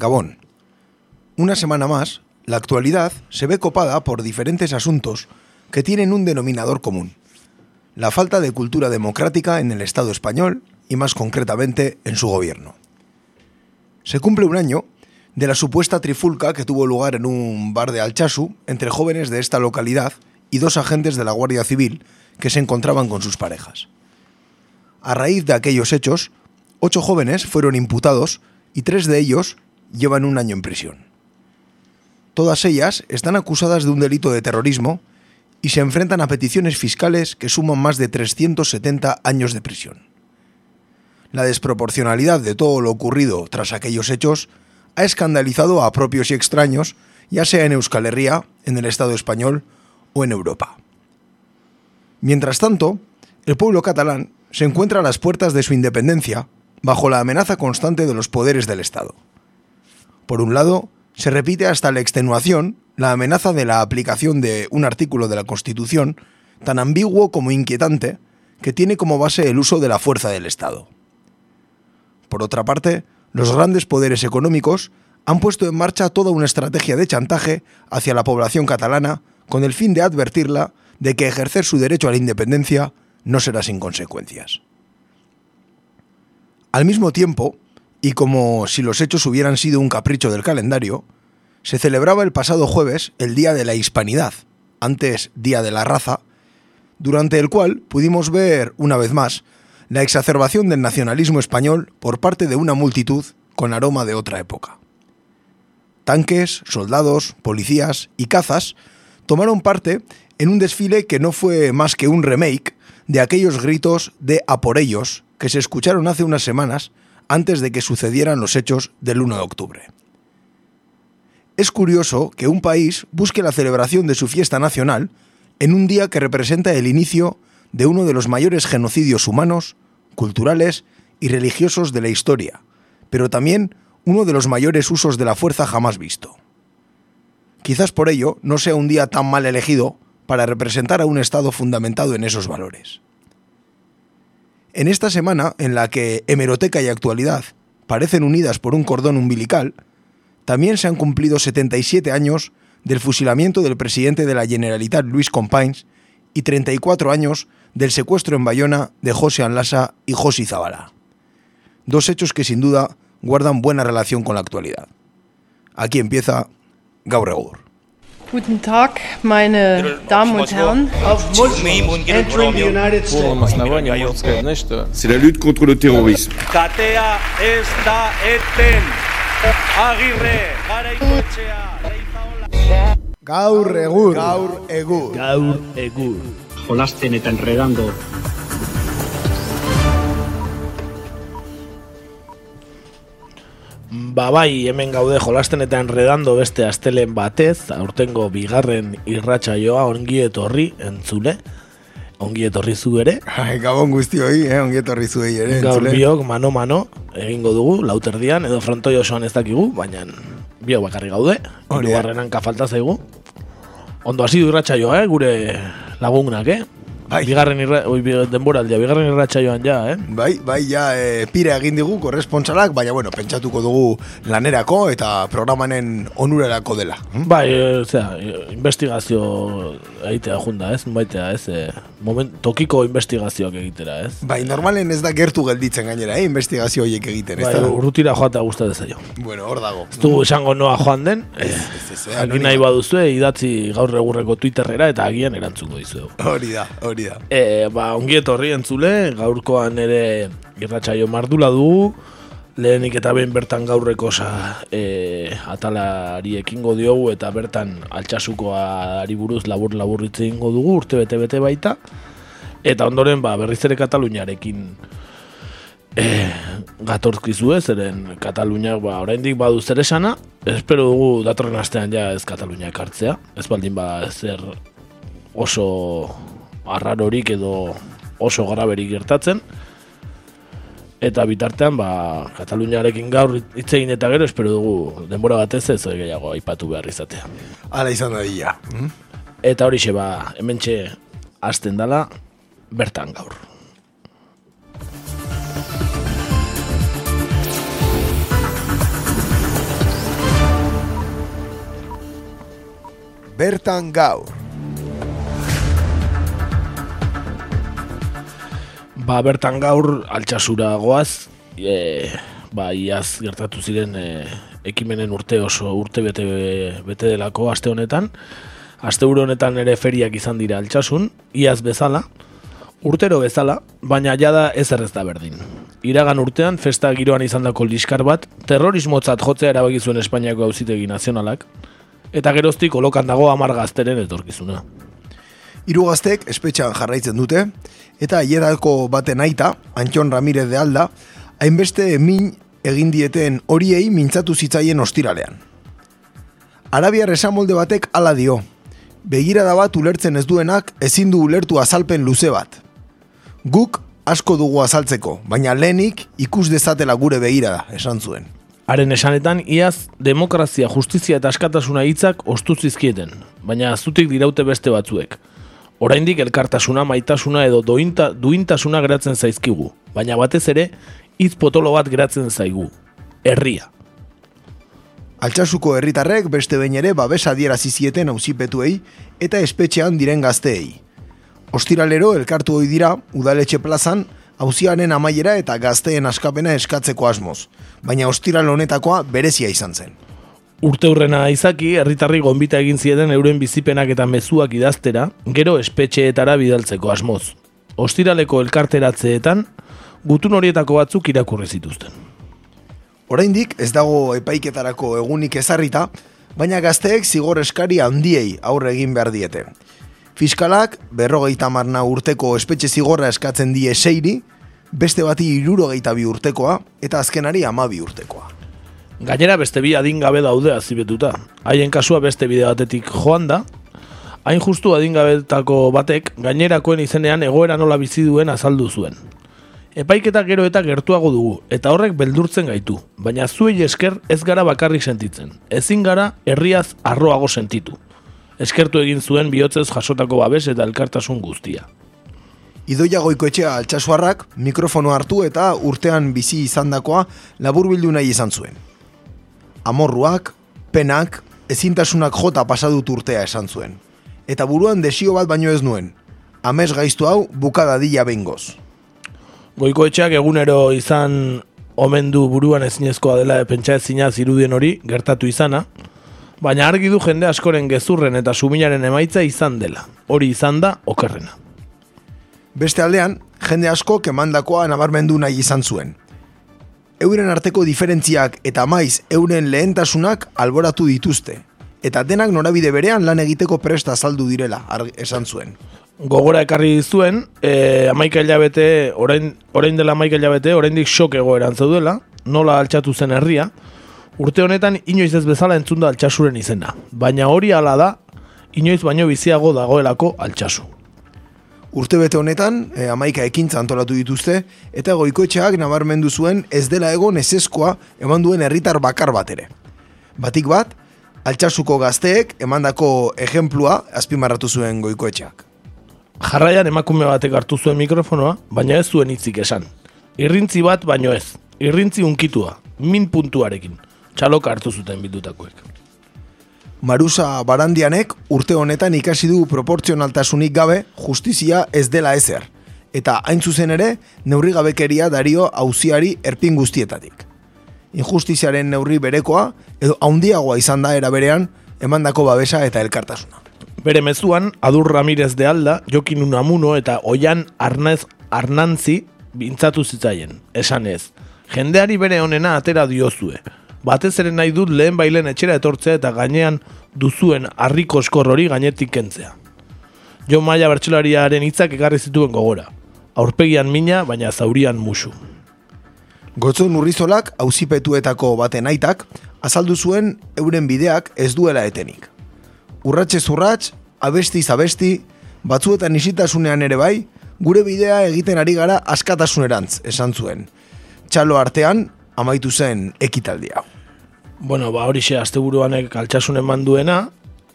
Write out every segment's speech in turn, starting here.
Gabón. Una semana más, la actualidad se ve copada por diferentes asuntos que tienen un denominador común. La falta de cultura democrática en el Estado español y más concretamente en su gobierno. Se cumple un año de la supuesta trifulca que tuvo lugar en un bar de Alchazu entre jóvenes de esta localidad y dos agentes de la Guardia Civil que se encontraban con sus parejas. A raíz de aquellos hechos, ocho jóvenes fueron imputados y tres de ellos llevan un año en prisión. Todas ellas están acusadas de un delito de terrorismo y se enfrentan a peticiones fiscales que suman más de 370 años de prisión. La desproporcionalidad de todo lo ocurrido tras aquellos hechos ha escandalizado a propios y extraños, ya sea en Euskal Herria, en el Estado español o en Europa. Mientras tanto, el pueblo catalán se encuentra a las puertas de su independencia bajo la amenaza constante de los poderes del Estado. Por un lado, se repite hasta la extenuación la amenaza de la aplicación de un artículo de la Constitución tan ambiguo como inquietante que tiene como base el uso de la fuerza del Estado. Por otra parte, los grandes poderes económicos han puesto en marcha toda una estrategia de chantaje hacia la población catalana con el fin de advertirla de que ejercer su derecho a la independencia no será sin consecuencias. Al mismo tiempo, y como si los hechos hubieran sido un capricho del calendario, se celebraba el pasado jueves el Día de la Hispanidad, antes Día de la Raza, durante el cual pudimos ver, una vez más, la exacerbación del nacionalismo español por parte de una multitud con aroma de otra época. Tanques, soldados, policías y cazas tomaron parte en un desfile que no fue más que un remake de aquellos gritos de a por ellos que se escucharon hace unas semanas antes de que sucedieran los hechos del 1 de octubre. Es curioso que un país busque la celebración de su fiesta nacional en un día que representa el inicio de uno de los mayores genocidios humanos, culturales y religiosos de la historia, pero también uno de los mayores usos de la fuerza jamás visto. Quizás por ello no sea un día tan mal elegido para representar a un Estado fundamentado en esos valores. En esta semana, en la que hemeroteca y actualidad parecen unidas por un cordón umbilical, también se han cumplido 77 años del fusilamiento del presidente de la Generalitat Luis Companys y 34 años del secuestro en Bayona de José Anlasa y José Zabala. Dos hechos que sin duda guardan buena relación con la actualidad. Aquí empieza Gaur. Guten Tag, meine Damen und Herren. entering the United States. полном основании можно сказать, знаешь что? C'est la lutte contre le terrorisme. Katea ez da eten. Agirre, garaikoetxea, leizaola. Gaur Egur. Gaur Egur. Gaur egur. jolasten eta enredando Ba bai, hemen gaude jolasten eta enredando beste astelen batez, aurtengo bigarren irratsaioa ongi etorri entzule. Ongi etorri zu ere. Gabon guztioi, eh, ongi etorri zuei ere. Gaur entzule. biok mano mano egingo dugu lauterdian edo frontoi osoan ez dakigu, baina biok bakarri gaude. Hirugarren hanka falta zaigu. Ondo hasi du irratsaioa, eh, gure lagunak, eh? Bai. Bigarren irra, oi, denboraldia, bigarren irratsaioan ja, eh? Bai, bai, ja, e, pira egin digu korrespontsalak, baina, bueno, pentsatuko dugu lanerako eta programanen onurarako dela. hm? Bai, e, zera, investigazio egitea junda, ez? Baitea, ez? E, moment, tokiko investigazioak egitera, ez? Bai, normalen ez da gertu gelditzen gainera, eh, investigazio horiek egiten, ez Bai, da? urrutira joatea gustatzen zaio. Bueno, hor dago. Ez du esango noa joan den, ez, ez, jakin anonimo. nahi baduzue, idatzi gaur egurreko Twitterrera eta agian erantzungo dizuegu. Hori da, hori da. E, ba, ongi etorri entzule, gaurkoan ere irratsaio mardula dugu, lehenik eta behin bertan gaurreko sa, e, atalari ekingo diogu eta bertan altxasukoari buruz labur labur hitz egingo dugu, urte bete bete baita, eta ondoren ba, berriz ere Kataluniarekin e, gatorkizue, zeren Kataluniak ba, oraindik badu zer esana, espero dugu datorren astean ja ez Kataluniak hartzea, ez baldin ba zer oso arrarorik edo oso graberik gertatzen. Eta bitartean, ba, Kataluniarekin gaur hitz egin eta gero, espero dugu denbora batez ez ez gehiago aipatu behar izatea. Hala izan da dira. Mm? Eta hori ba, hemen txe azten dala, bertan gaur. Bertan gaur. Ba, bertan gaur altxasura goaz, e, ba, iaz gertatu ziren e, ekimenen urte oso urte bete, bete delako aste honetan. Aste honetan ere feriak izan dira altxasun, iaz bezala, urtero bezala, baina jada ez errez da berdin. Iragan urtean, festa giroan izandako liskar bat, terrorismotzat jotzea erabaki Espainiako auzitegi nazionalak, eta geroztik olokan dago amar gazteren etorkizuna. Hiru gaztek espetxean jarraitzen dute, eta hierako baten aita, Antxon Ramirez de Alda, hainbeste min egin dieten horiei mintzatu zitzaien ostiralean. Arabiar esamolde batek hala dio, begirada bat ulertzen ez duenak ezin du ulertu azalpen luze bat. Guk asko dugu azaltzeko, baina lehenik ikus dezatela gure begirada, esan zuen. Haren esanetan, iaz, demokrazia, justizia eta askatasuna hitzak ostu zizkieten, baina azutik diraute beste batzuek. Oraindik elkartasuna, maitasuna edo dointa, duintasuna geratzen zaizkigu, baina batez ere, hitz potolo bat geratzen zaigu. Herria. Altsasuko herritarrek beste behin ere babesa adierazi zieten auzipetuei eta espetxean diren gazteei. Ostiralero elkartu ohi dira udaletxe plazan auziaren amaiera eta gazteen askapena eskatzeko asmoz, baina ostiral honetakoa berezia izan zen. Urte hurrena izaki, herritarri gonbita egin zieten euren bizipenak eta mezuak idaztera, gero espetxeetara bidaltzeko asmoz. Ostiraleko elkarteratzeetan, gutun horietako batzuk irakurri zituzten. Oraindik ez dago epaiketarako egunik ezarrita, baina gazteek zigor eskari handiei aurre egin behar diete. Fiskalak berrogeita marna urteko espetxe zigorra eskatzen die seiri, beste bati irurogeita bi urtekoa eta azkenari amabi urtekoa. Gainera beste bi adingabe daude azibetuta. Haien kasua beste bide batetik joan da, hain justu adingabetako batek gainerakoen izenean egoera nola bizi duen azaldu zuen. Epaiketa gero eta gertuago dugu, eta horrek beldurtzen gaitu, baina zuei esker ez gara bakarrik sentitzen. Ezin gara herriaz arroago sentitu. Eskertu egin zuen bihotzez jasotako babes eta elkartasun guztia. Idoia goikoetxea altxasuarrak mikrofono hartu eta urtean bizi izandakoa laburbildu nahi izan zuen. Amorruak, penak, ezintasunak jota pasadut urtea esan zuen. Eta buruan desio bat baino ez nuen. Amez gaiztu hau bukada dila behingoz. Goikoetxeak egunero izan omen du buruan ezinezkoa dela pentsa ezina zirudien hori gertatu izana, baina argi du jende askoren gezurren eta suminaren emaitza izan dela. Hori izan da okerrena. Beste aldean, jende asko kemandakoa nabarmendu nahi izan zuen. Euren arteko diferentziak eta maiz euren lehentasunak alboratu dituzte, eta denak norabide berean lan egiteko presta azaldu direla, esan zuen. Gogora ekarri zuen, e, amaika hilabete, orain, orain dela amaika hilabete, oraindik sok egoeran zeudela, nola altxatu zen herria, urte honetan inoiz ez bezala entzunda altxasuren izena. Baina hori hala da, inoiz baino biziago dagoelako altxasu. Urtebete honetan, e, amaika ekintza antolatu dituzte, eta goikoetxeak nabarmendu zuen ez dela egon ezeskoa eman duen herritar bakar bat ere. Batik bat, altxasuko gazteek emandako ejemplua azpimarratu zuen goikoetxeak. Jarraian emakume batek hartu zuen mikrofonoa, baina ez zuen hitzik esan. Irrintzi bat baino ez, irrintzi unkitua, min puntuarekin. Txaloka hartu zuten bildutakoek. Marusa Barandianek urte honetan ikasi du proportzionaltasunik gabe justizia ez dela ezer. Eta hain zuzen ere, neurri gabekeria dario auziari erpin guztietatik. Injustiziaren neurri berekoa, edo haundiagoa izan da era berean, emandako babesa eta elkartasuna. Bere mezuan, Adur Ramirez de Alda, Jokin Unamuno eta Oian Arnaz Arnantzi bintzatu zitzaien. Esan ez, jendeari bere onena atera diozue. Batez ere nahi dut lehen bailen etxera etortzea eta gainean duzuen harriko eskor hori gainetik kentzea. Jo Maia bertsolariaren hitzak ekarri zituen gogora. Aurpegian mina, baina zaurian musu. Gotzon urrizolak auzipetuetako baten aitak, azaldu zuen euren bideak ez duela etenik. Urratxez urrats, abestiz abesti, batzuetan isitasunean ere bai, gure bidea egiten ari gara askatasunerantz, esan zuen. Txalo artean, amaitu zen ekitaldia. Bueno, ba hori xe, asteburuanek altxasun eman duena,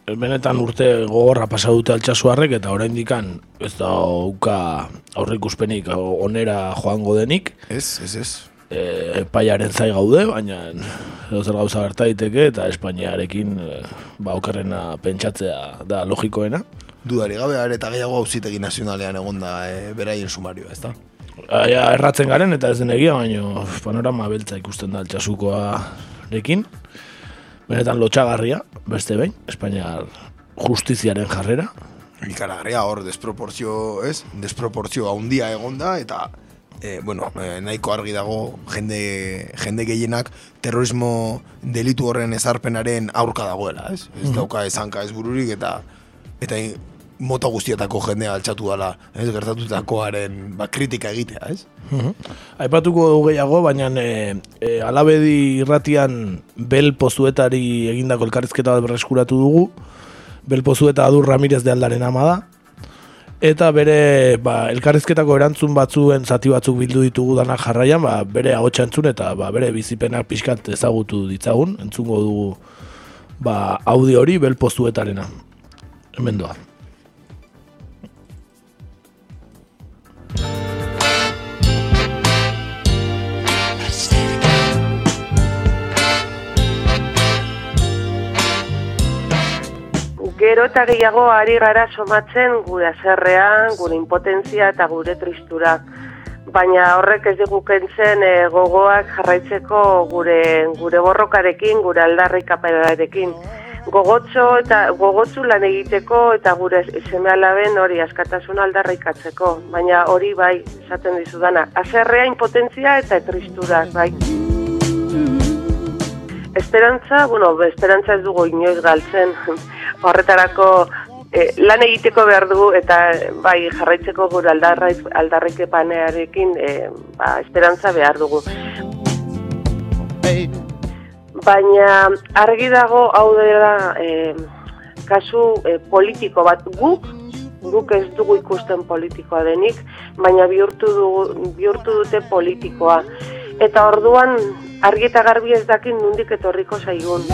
benetan urte gogorra pasa dute altxasuarrek eta oraindikan ez da uka aurrikuspenik onera joango denik, Ez, ez, ez. e, epaiaren zai gaude, baina edo zer gauza gerta daiteke eta Espainiarekin e, ba okerrena pentsatzea da logikoena. Dudari gabe, eta gehiago auzitegi nazionalean egonda e, beraien sumarioa, ezta? Aia, erratzen garen eta ez den egia, baino panorama beltza ikusten da altxasukoarekin. Benetan lotxagarria, beste behin, Espainiar justiziaren jarrera. Ikaragarria hor desproportzio, ez? Desproportzio handia egonda eta e, bueno, e, nahiko argi dago jende, jende gehienak terrorismo delitu horren ezarpenaren aurka dagoela, ez? Ez dauka ezanka ez bururik eta eta mota guztietako jendea altxatu dela, ez? Gertatutakoaren ba, kritika egitea, ez? Aipatuko dugu gehiago, baina e, e, alabedi irratian bel pozuetari egindako elkarrizketa bat berreskuratu dugu. Bel pozueta adur Ramirez de aldaren ama da. Eta bere ba, elkarrizketako erantzun batzuen zati batzuk bildu ditugu danak jarraian, ba, bere agotxa entzun eta ba, bere bizipenak pixkat ezagutu ditzagun, entzungo dugu ba, audio hori bel pozuetarena. Hemen doa. Gero eta gehiago ari gara somatzen gure azerrean, gure impotentzia eta gure tristura. Baina horrek ez dugu kentzen e, gogoak jarraitzeko gure, gure borrokarekin, gure aldarrikaperarekin. Gogotxo eta gogotzu lan egiteko eta gure seme alaben hori askatasun aldarrikatzeko. Baina hori bai, esaten dizudana, azerrea impotentzia eta tristura, bai. Esperantza, bueno, esperantza ez dugu inoiz galtzen. Horretarako eh, lan egiteko behar dugu eta bai jarraitzeko gure aldarraik, aldarrikepanearekin eh, ba, esperantza behar dugu. Baina argi dago hau dela eh, kasu eh, politiko bat guk guk ez dugu ikusten politikoa denik, baina bihurtu, dugu, bihurtu dute politikoa. Eta orduan argi eta garbi ez dakin nundik etorriko zaigun.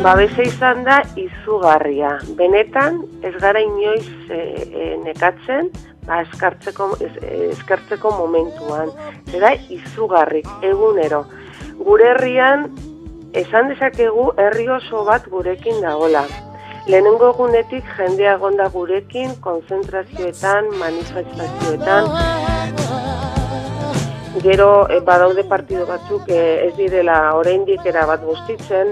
Babesa izan da izugarria. Benetan ez gara inoiz e, e, nekatzen, ba, eskartzeko, es, eskartzeko momentuan. Zera izugarrik, egunero. Gure herrian, esan dezakegu herri oso bat gurekin dagola. Lehenengo egunetik jendea egonda gurekin, konzentrazioetan, manifestazioetan, Gero e, badaude partido batzuk e, ez direla oraindik era bat gustitzen,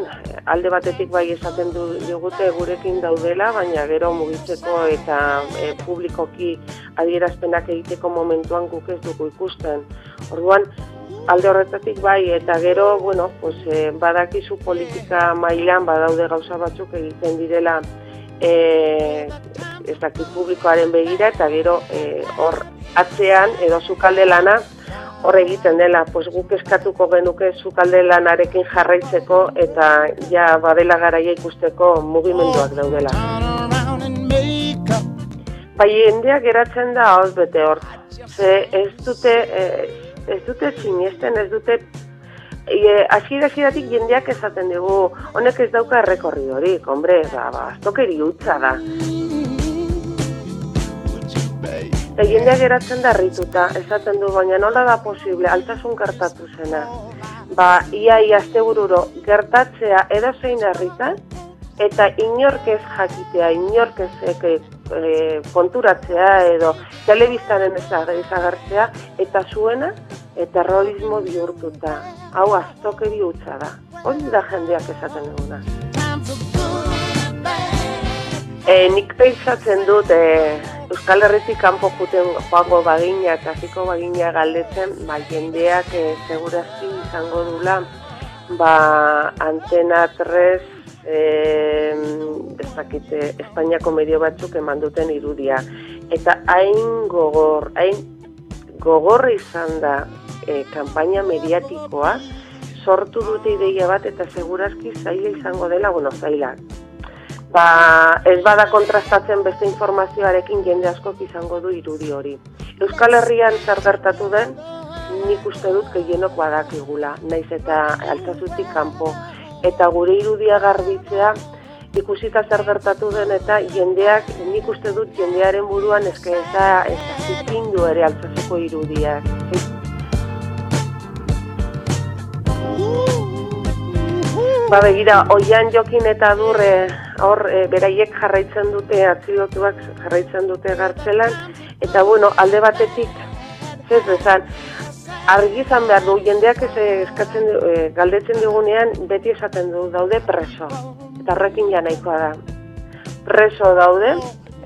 alde batetik bai esaten du digute gurekin daudela, baina gero mugitzeko eta e, publikoki adierazpenak egiteko momentuan guk ez dugu ikusten. Orduan alde horretatik bai eta gero, bueno, pues badakizu politika mailan badaude gauza batzuk egiten direla eh ez dakit publikoaren begira eta gero hor atzean edo sukalde lana hor egiten dela, pues guk eskatuko genuke zukalde lanarekin jarraitzeko eta ja badela garaia ikusteko mugimenduak daudela. Bai, jendeak geratzen da hoz bete hor. Ze ez dute, eh, ez dute sinesten, ez dute E, jendeak esaten dugu, honek ez dauka errekorridorik, hombre, ba, ba, aztokeri utza da. Eta jendeak geratzen da rituta, esaten du, baina nola da posible, altasun gertatu zena. Ba, ia iazte bururo, gertatzea edo zein herritan, eta inork ez jakitea, inork ez e, konturatzea edo telebiztaren ezagartzea, eta zuena, eta terrorismo bihurtuta. Hau aztokeri utza da. Hori da jendeak esaten duguna. E, nik pentsatzen dut, e, Euskal Herritik kanpo juten joango bagina eta ziko bagina galdetzen, ba, jendeak e, segurazki izango dula, ba, antena 3, e, ez dakite, Espainiako medio batzuk eman duten irudia. Eta hain gogor, hain gogor izan da e, kanpaina mediatikoa, sortu dute ideia bat eta segurazki zaila izango dela, bueno, zaila, ba, ez bada kontrastatzen beste informazioarekin jende askok izango du irudi hori. Euskal Herrian zer gertatu den, nik uste dut gehienok badakigula, naiz eta altzazutik kanpo. Eta gure irudia garbitzea, ikusita zer gertatu den eta jendeak, nik uste dut jendearen buruan eske eta zikindu ere altzazuko irudiak. Ba, begira, oian jokin eta dur, e, hor, e, beraiek jarraitzen dute, atzilotuak jarraitzen dute gartzelan, eta bueno, alde batetik, ez bezan, argi izan behar du, jendeak ez eskatzen, e, galdetzen digunean, beti esaten du, daude preso, eta horrekin ja nahikoa da. Preso daude,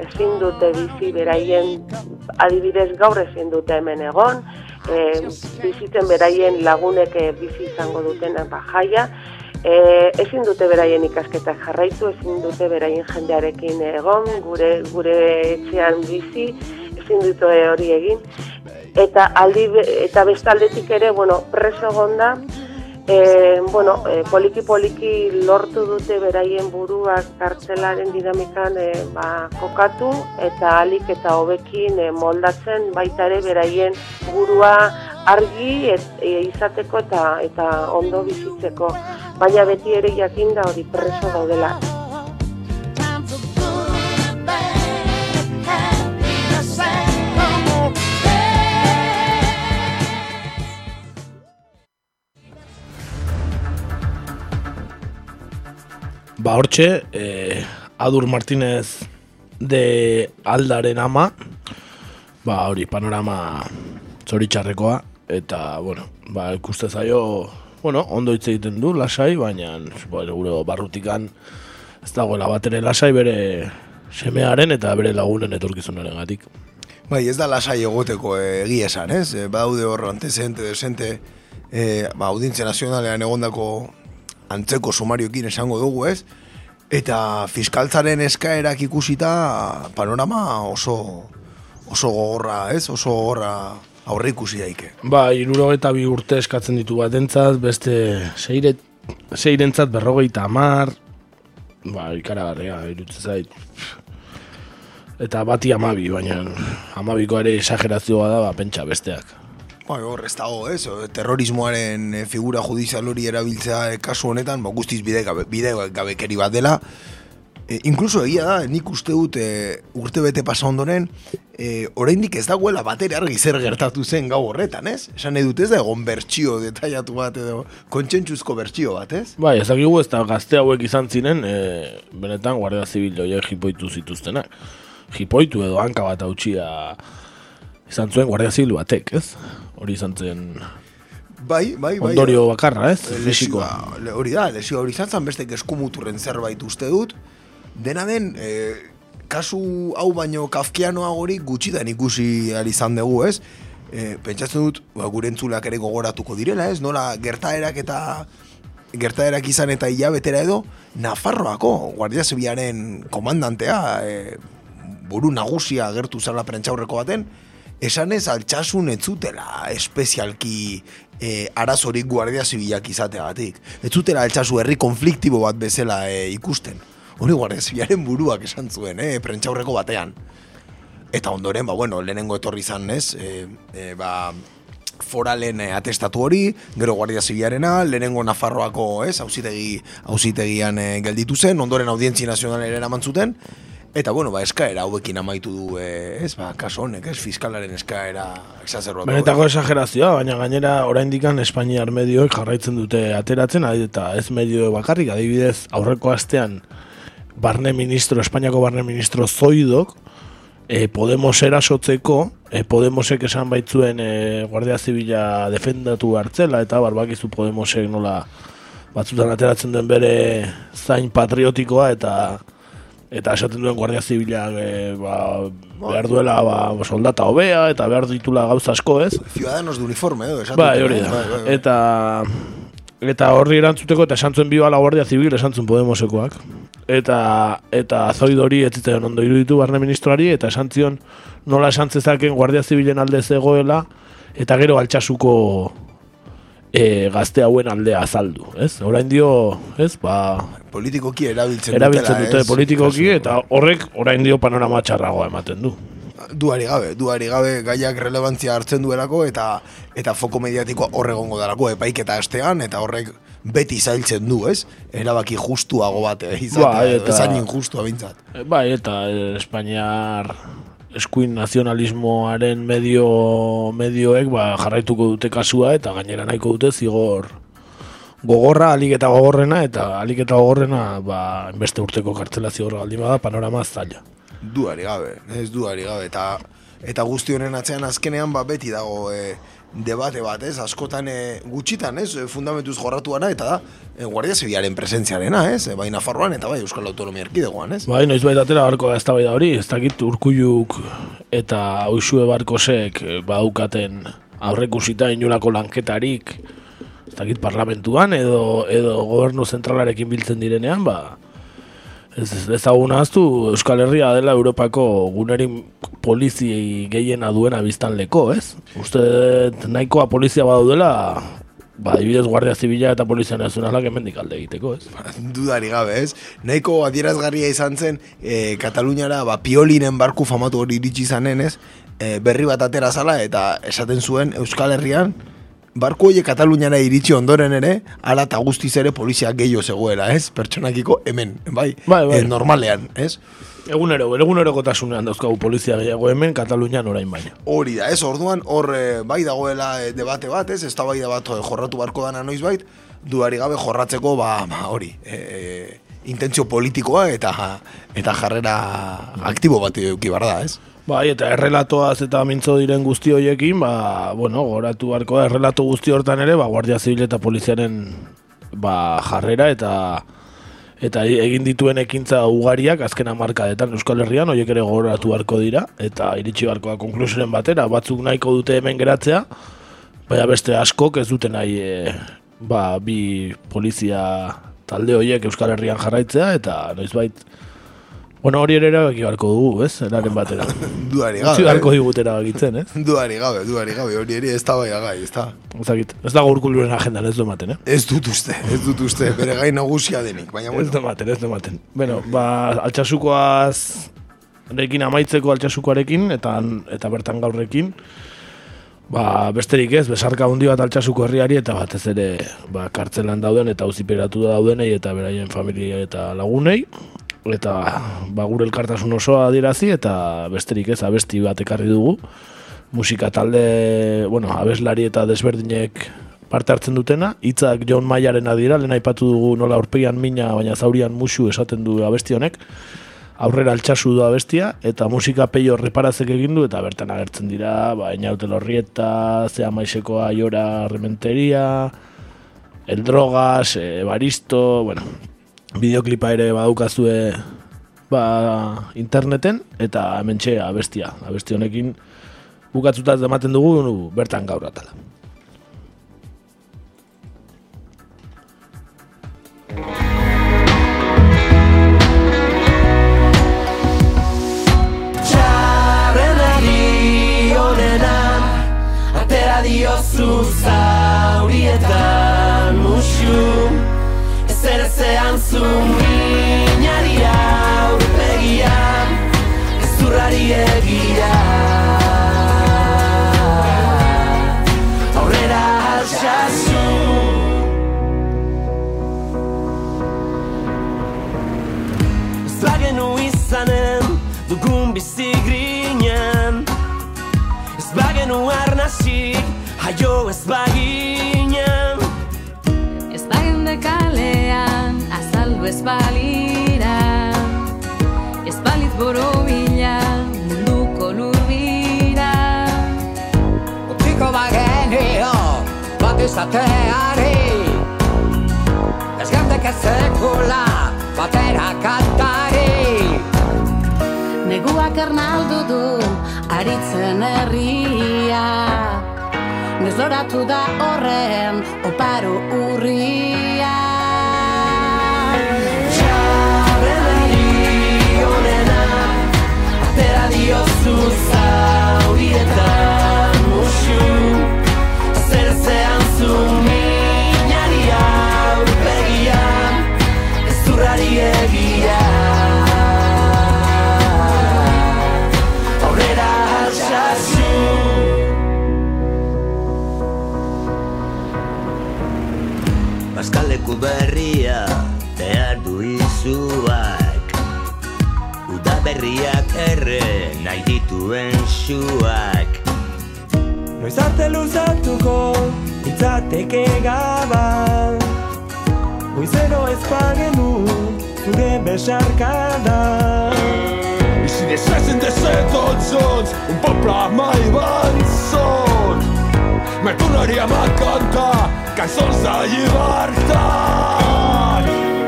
ezin dute bizi beraien, adibidez gaur ezin dute hemen egon, e, bizitzen beraien lagunek bizi izango duten ba, jaia, E, ezin dute beraien ikasketak jarraitu, ezin dute beraien jendearekin egon, gure gure etxean bizi, ezin dute hori egin. Eta aldi eta bestaldetik ere, bueno, preso gonda, e, bueno, e, poliki poliki lortu dute beraien buruak kartzelaren dinamikan e, ba, kokatu eta alik eta hobekin e, moldatzen baita ere beraien burua argi et, e, izateko eta eta ondo bizitzeko baina beti ere jakin da hori preso daudela. Ba, hortxe, eh, Adur Martinez de Aldaren ama, ba, hori, panorama zoritxarrekoa, eta, bueno, ba, ikuste zaio, bueno, ondo hitz egiten du, lasai, baina, bueno, gure barrutikan ez dagoela bat ere lasai bere semearen eta bere lagunen etorkizunaren gatik. Bai, ez da lasai egoteko eh, egia esan, ez? E, badaude hor antezente, desente, e, ba, audientzia nazionalean egondako antzeko sumariokin esango dugu, ez? Eta fiskaltzaren eskaerak ikusita panorama oso oso gogorra, ez? Oso gogorra aurre ikusi daike. Ba, iruro eta bi urte eskatzen ditu bat entzat, beste seire, seirentzat berrogeita amar, ba, ikaragarria, irutzen zait. Eta bati amabi, baina amabiko ere exagerazioa da, ba, pentsa besteak. Ba, hor, ez dago, ez, terrorismoaren eh, figura judizial hori erabiltzea eh, kasu honetan, ba, guztiz bide, gabe, bide gabekeri bat dela, E, inkluso egia da, nik uste dut e, urte bete pasa ondoren, e, oraindik ez dagoela batera argi zer gertatu zen gau horretan, ez? Esan edut ez da egon bertxio detaiatu bat edo kontsentsuzko bertxio bat, ez? Bai, ezakigu ez da gazte hauek izan ziren, e, benetan Guardia Zibil joiek jipoitu zituztenak. Jipoitu edo hanka bat hautsia izan zuen Guardia Zibil batek, ez? Hori izan zen Bai, bai, bai. Ondorio bakarra, ez? Lesikoa. Hori da, lesio hori izan zen beste eskumuturren zerbait uste dut. Dena den, e, kasu hau baino kafkianoa gori gutxi da ikusi izan dugu, ez? E, pentsatzen dut, ba, gure entzulak ere gogoratuko direla, ez? Nola gertaerak eta gertaerak izan eta hilabetera edo, Nafarroako Guardia Zibiaren komandantea, e, buru nagusia gertu zela prentxaurreko baten, esan ez altxasun ez zutela espezialki e, arazorik Guardia Zibilak izateagatik. Ez zutela altxasu herri konfliktibo bat bezala e, ikusten. Hori guardia zibilaren buruak esan zuen, eh, prentxaurreko batean. Eta ondoren, ba, bueno, lehenengo etorri izan, ez, e, e, ba, foralen atestatu hori, gero guardia zibilarena, lehenengo Nafarroako, ez, hausitegi, hausitegian e, gelditu zen, ondoren audientzi nazionalera eraman zuten, Eta bueno, ba, eskaera hauekin amaitu du, e, ez, ba, kaso honek, ez, fiskalaren eskaera exazerbatu. Benetako exagerazioa, baina gainera oraindikan Espainiar medioek jarraitzen dute ateratzen, eta ez medio bakarrik, adibidez, aurreko astean, barne ministro, Espainiako barne ministro Zoidok, e, Podemos erasotzeko, e, Podemosek esan baitzuen e, Guardia Zibila defendatu hartzela, eta barbakizu Podemosek nola batzutan ateratzen duen bere zain patriotikoa, eta eta esaten duen Guardia Zibila e, ba, behar duela ba, soldata hobea, eta behar ditula gauza asko, ez? Ciudadanos de uniforme, edo, bai, hori da. Bai, bai, bai. Eta eta horri erantzuteko eta esan zuen bioa la Guardia Zibil esan zuen Podemosekoak. Eta, eta zoid hori ez zitzen ondo iruditu barne ministroari eta esan zion nola esan zezaken Guardia Zibilen alde zegoela eta gero altxasuko e, gazte hauen aldea azaldu, ez? Orain dio, ez? Ba, politikoki erabiltzen, erabiltzen dute, politikoki eta horrek orain dio panorama txarragoa ematen du duari gabe, duari gabe gaiak relevantzia hartzen duelako eta eta foko mediatikoa horregongo dalako epaiketa astean eta horrek beti zailtzen du, ez? Erabaki justuago bat eh, izatea, ba, eta, ezain injustua bintzat. Eh, bai, eta Espainiar eskuin nazionalismoaren medio medioek ba, jarraituko dute kasua eta gainera nahiko dute zigor gogorra, alik eta gogorrena, eta alik eta gogorrena, ba, beste urteko kartzela zigorra baldin bada, panorama zaila. Duari gabe, ez duari gabe, eta eta guzti honen atzean azkenean ba, beti dago e, debate bat, ez? Askotan e, gutxitan, ez? E, fundamentuz jorratuana eta da e, Guardia Zibilaren presentziarena, ez? E, bai Nafarroan eta bai Euskal Autonomia Erkidegoan, ez? Bai, noiz baita atera barko ez da hori, ez dakit urkulluk eta uxue barkosek baukaten aurrekusita inolako lanketarik, ez dakit parlamentuan edo, edo gobernu zentralarekin biltzen direnean, ba, ez ez ezagun ahaztu Euskal Herria dela Europako gunerin poliziei gehiena duena biztanleko, ez? Uste nahikoa polizia badaudela, ba, adibidez Guardia Zibila eta Polizia Nazionalak hemendik alde egiteko, ez? Dudari gabe, ez? Nahiko adierazgarria izan zen e, Kataluniara ba, piolinen barku famatu hori iritsi izanen, ez? E, berri bat atera zala eta esaten zuen Euskal Herrian barku horiek Kataluniara iritsi ondoren ere, ala eta guztiz ere polizia gehiago zegoela, ez? Pertsonakiko hemen, bai? Bai, bai. E, normalean, ez? Egunero, eguneroko tasunean dauzkagu polizia gehiago hemen Katalunian orain baina. Hori da, ez? Orduan, hor e, bai dagoela e, debate bat, ez? Ez da bai da bat e, jorratu barko dana noiz bait, duari gabe jorratzeko, ba, ba hori, e, e, intentzio politikoa eta eta jarrera aktibo bat eduki bar da, ez? Bai, eta errelatoaz eta mintzo diren guzti horiekin, ba, bueno, goratu barko da, errelato guzti hortan ere, ba, Guardia Zibil eta Poliziaren ba, jarrera eta eta egin dituen ekintza ugariak azken hamarkadetan Euskal Herrian horiek ere gogoratu beharko dira eta iritsi beharko da konklusionen batera batzuk nahiko dute hemen geratzea baina beste askok ez dute nahi e, ba, bi polizia talde horiek Euskal Herrian jarraitzea eta noizbait Bueno, hori ere erabaki beharko dugu, ez? Eraren batera. Duari Utsi gabe. beharko digut erabakitzen, ez? Duari gabe, duari gabe, hori ere ez da bai gai, ez da. Ezagit, ez dago urkuluren agendan ez du ematen, eh? Ez dut uste, ez dut uste, bere gai nagusia denik, baina Ez bueno. du ematen, ez du ematen. Bueno, ba, altxasukoaz rekin amaitzeko altxasukoarekin eta eta bertan gaurrekin ba, besterik ez, besarka handi bat altxasuko herriari eta batez ere ba, kartzelan dauden eta auziperatu daudenei eta beraien familia eta lagunei eta ba, gure elkartasun osoa adierazi eta besterik ez abesti bat ekarri dugu. Musika talde, bueno, abeslari eta desberdinek parte hartzen dutena, hitzak John Mayaren adira, lehen aipatu dugu nola aurpegian mina, baina zaurian musu esaten du abesti honek, aurrera altxasu du abestia, eta musika peio reparazek egin du, eta bertan agertzen dira, ba, Einaute Lorrieta, Zea Maiseko Aiora Rementeria, El Drogas, e, Baristo, bueno, bideoklipa ere badaukazue ba, interneten, eta hementxe abestia, abesti honekin bukatzuta ematen dugu bertan gaur atala. Txarrenari onena Atera diozu zaurietan musu Ezer ezean zu. Minari aurpegian Ezurrari egia. Aurrera altxasu Ez bagenu izanen dugun bizi grinen. Ez bagenu arnasik jaio ez baginen ez balira Ez balit borobila, munduko lurbira Utziko bagenio bat izateari Ez gandek ez sekula batera kantari. Neguak ernaldu du, aritzen herria. Nezloratu da horren, oparo urria Uda berriak erre nahi dituen suak. Noiz arte luzatuko Itzateke gaban Goizero ez bagenu zure besarkada. I si deixessin de ser tots junts un poble mai vençut me tornaríem a cantar cançons de llibertat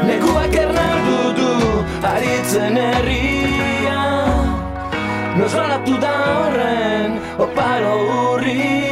Neguak ernaldu du aritzen herria Nosralatu da horren oparo urria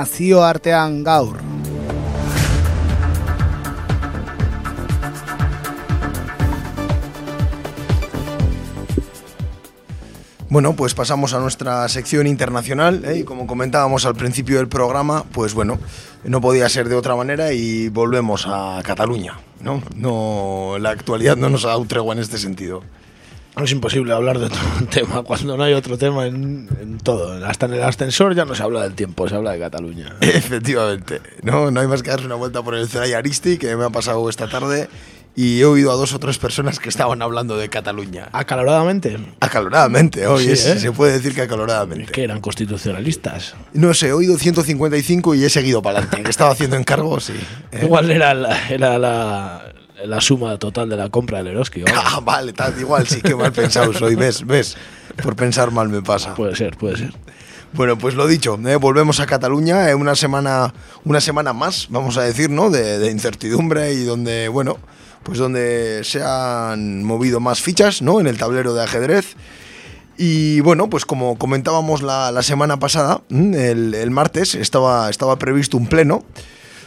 Nazioartean gaur. Bueno, pues pasamos a nuestra sección internacional ¿eh? y como comentábamos al principio del programa, pues bueno, no podía ser de otra manera y volvemos a Cataluña, ¿no? No, la actualidad no nos ha dado tregua en este sentido. Es imposible hablar de otro tema cuando no hay otro tema en, en todo. Hasta en el ascensor ya no se habla del tiempo, se habla de Cataluña. Efectivamente, no, no hay más que darse una vuelta por el Celaya Aristi que me ha pasado esta tarde y he oído a dos o tres personas que estaban hablando de Cataluña. ¿Acaloradamente? Acaloradamente, oye, Sí, ¿eh? se puede decir que acaloradamente. Que eran constitucionalistas. No sé, he oído 155 y he seguido para adelante. Que estaba haciendo encargos, sí. ¿eh? Igual era, la, era la, la suma total de la compra del Eroski. ¿vale? Ah, vale, tal, igual sí, que mal pensado soy, ¿ves? ¿Ves? Por pensar mal me pasa. Puede ser, puede ser. Bueno, pues lo dicho, ¿eh? volvemos a Cataluña, eh, una, semana, una semana más, vamos a decir, ¿no? De, de incertidumbre y donde, bueno, pues donde se han movido más fichas, ¿no? En el tablero de ajedrez. Y bueno, pues como comentábamos la, la semana pasada, ¿m? el, el martes estaba, estaba previsto un pleno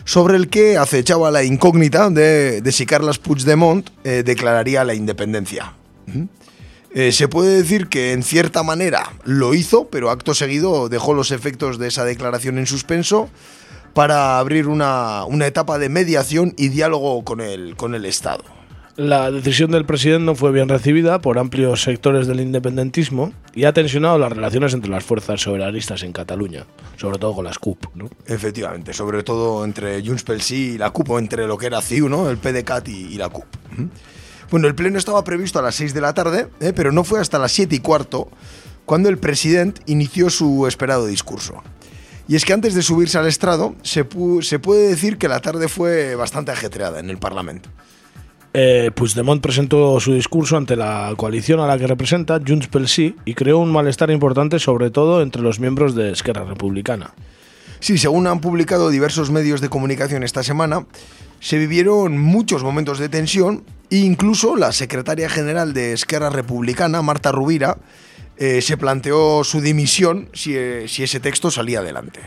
sobre el que acechaba la incógnita de, de si Carles Puigdemont eh, declararía la independencia. Eh, se puede decir que en cierta manera lo hizo, pero acto seguido dejó los efectos de esa declaración en suspenso para abrir una, una etapa de mediación y diálogo con el, con el Estado. La decisión del presidente no fue bien recibida por amplios sectores del independentismo y ha tensionado las relaciones entre las fuerzas soberanistas en Cataluña, sobre todo con las CUP. ¿no? Efectivamente, sobre todo entre Junts pel Sí y la CUP, o entre lo que era CIU, ¿no? el PDCAT y, la CUP. Bueno, el pleno estaba previsto a las 6 de la tarde, ¿eh? pero no fue hasta las 7 y cuarto cuando el presidente inició su esperado discurso. Y es que antes de subirse al estrado, se puede decir que la tarde fue bastante ajetreada en el Parlamento. Eh, Puigdemont presentó su discurso ante la coalición a la que representa, Junts pel Sí, y creó un malestar importante sobre todo entre los miembros de Esquerra Republicana. Sí, según han publicado diversos medios de comunicación esta semana, se vivieron muchos momentos de tensión e incluso la secretaria general de Esquerra Republicana, Marta Rubira, eh, se planteó su dimisión si, eh, si ese texto salía adelante.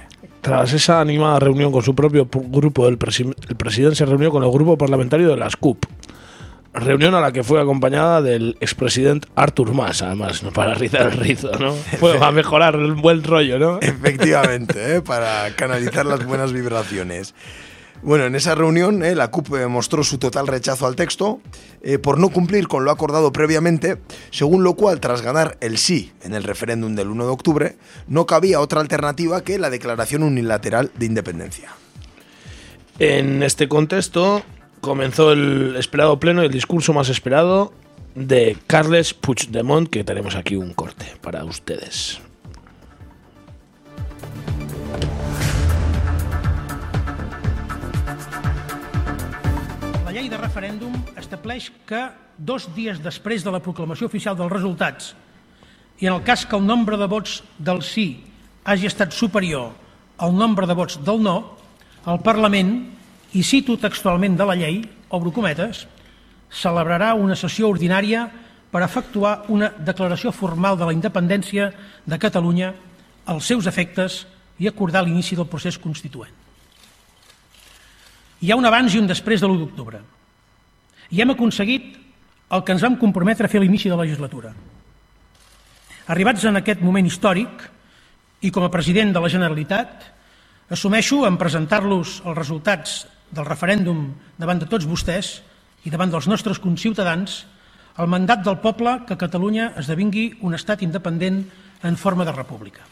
Tras esa animada reunión con su propio grupo, el, presi- el presidente se reunió con el grupo parlamentario de las CUP. Reunión a la que fue acompañada del expresidente Artur Mas, además, ¿no? para rizar el rizo, ¿no? Fue a mejorar el buen rollo, ¿no? Efectivamente, ¿eh? para canalizar las buenas vibraciones. Bueno, en esa reunión eh, la CUP mostró su total rechazo al texto eh, por no cumplir con lo acordado previamente, según lo cual, tras ganar el sí en el referéndum del 1 de octubre, no cabía otra alternativa que la declaración unilateral de independencia. En este contexto comenzó el esperado pleno y el discurso más esperado de Carles Puigdemont, que tenemos aquí un corte para ustedes. Referèndum estableix que dos dies després de la proclamació oficial dels resultats i en el cas que el nombre de vots del sí hagi estat superior al nombre de vots del no, el Parlament, i cito textualment de la llei, obro cometes, celebrarà una sessió ordinària per efectuar una declaració formal de la independència de Catalunya als seus efectes i acordar l'inici del procés constituent. Hi ha un abans i un després de l'1 d'octubre. I hem aconseguit el que ens vam comprometre a fer a l'inici de la legislatura. Arribats en aquest moment històric, i com a president de la Generalitat, assumeixo en presentar-los els resultats del referèndum davant de tots vostès i davant dels nostres conciutadans el mandat del poble que Catalunya esdevingui un estat independent en forma de república.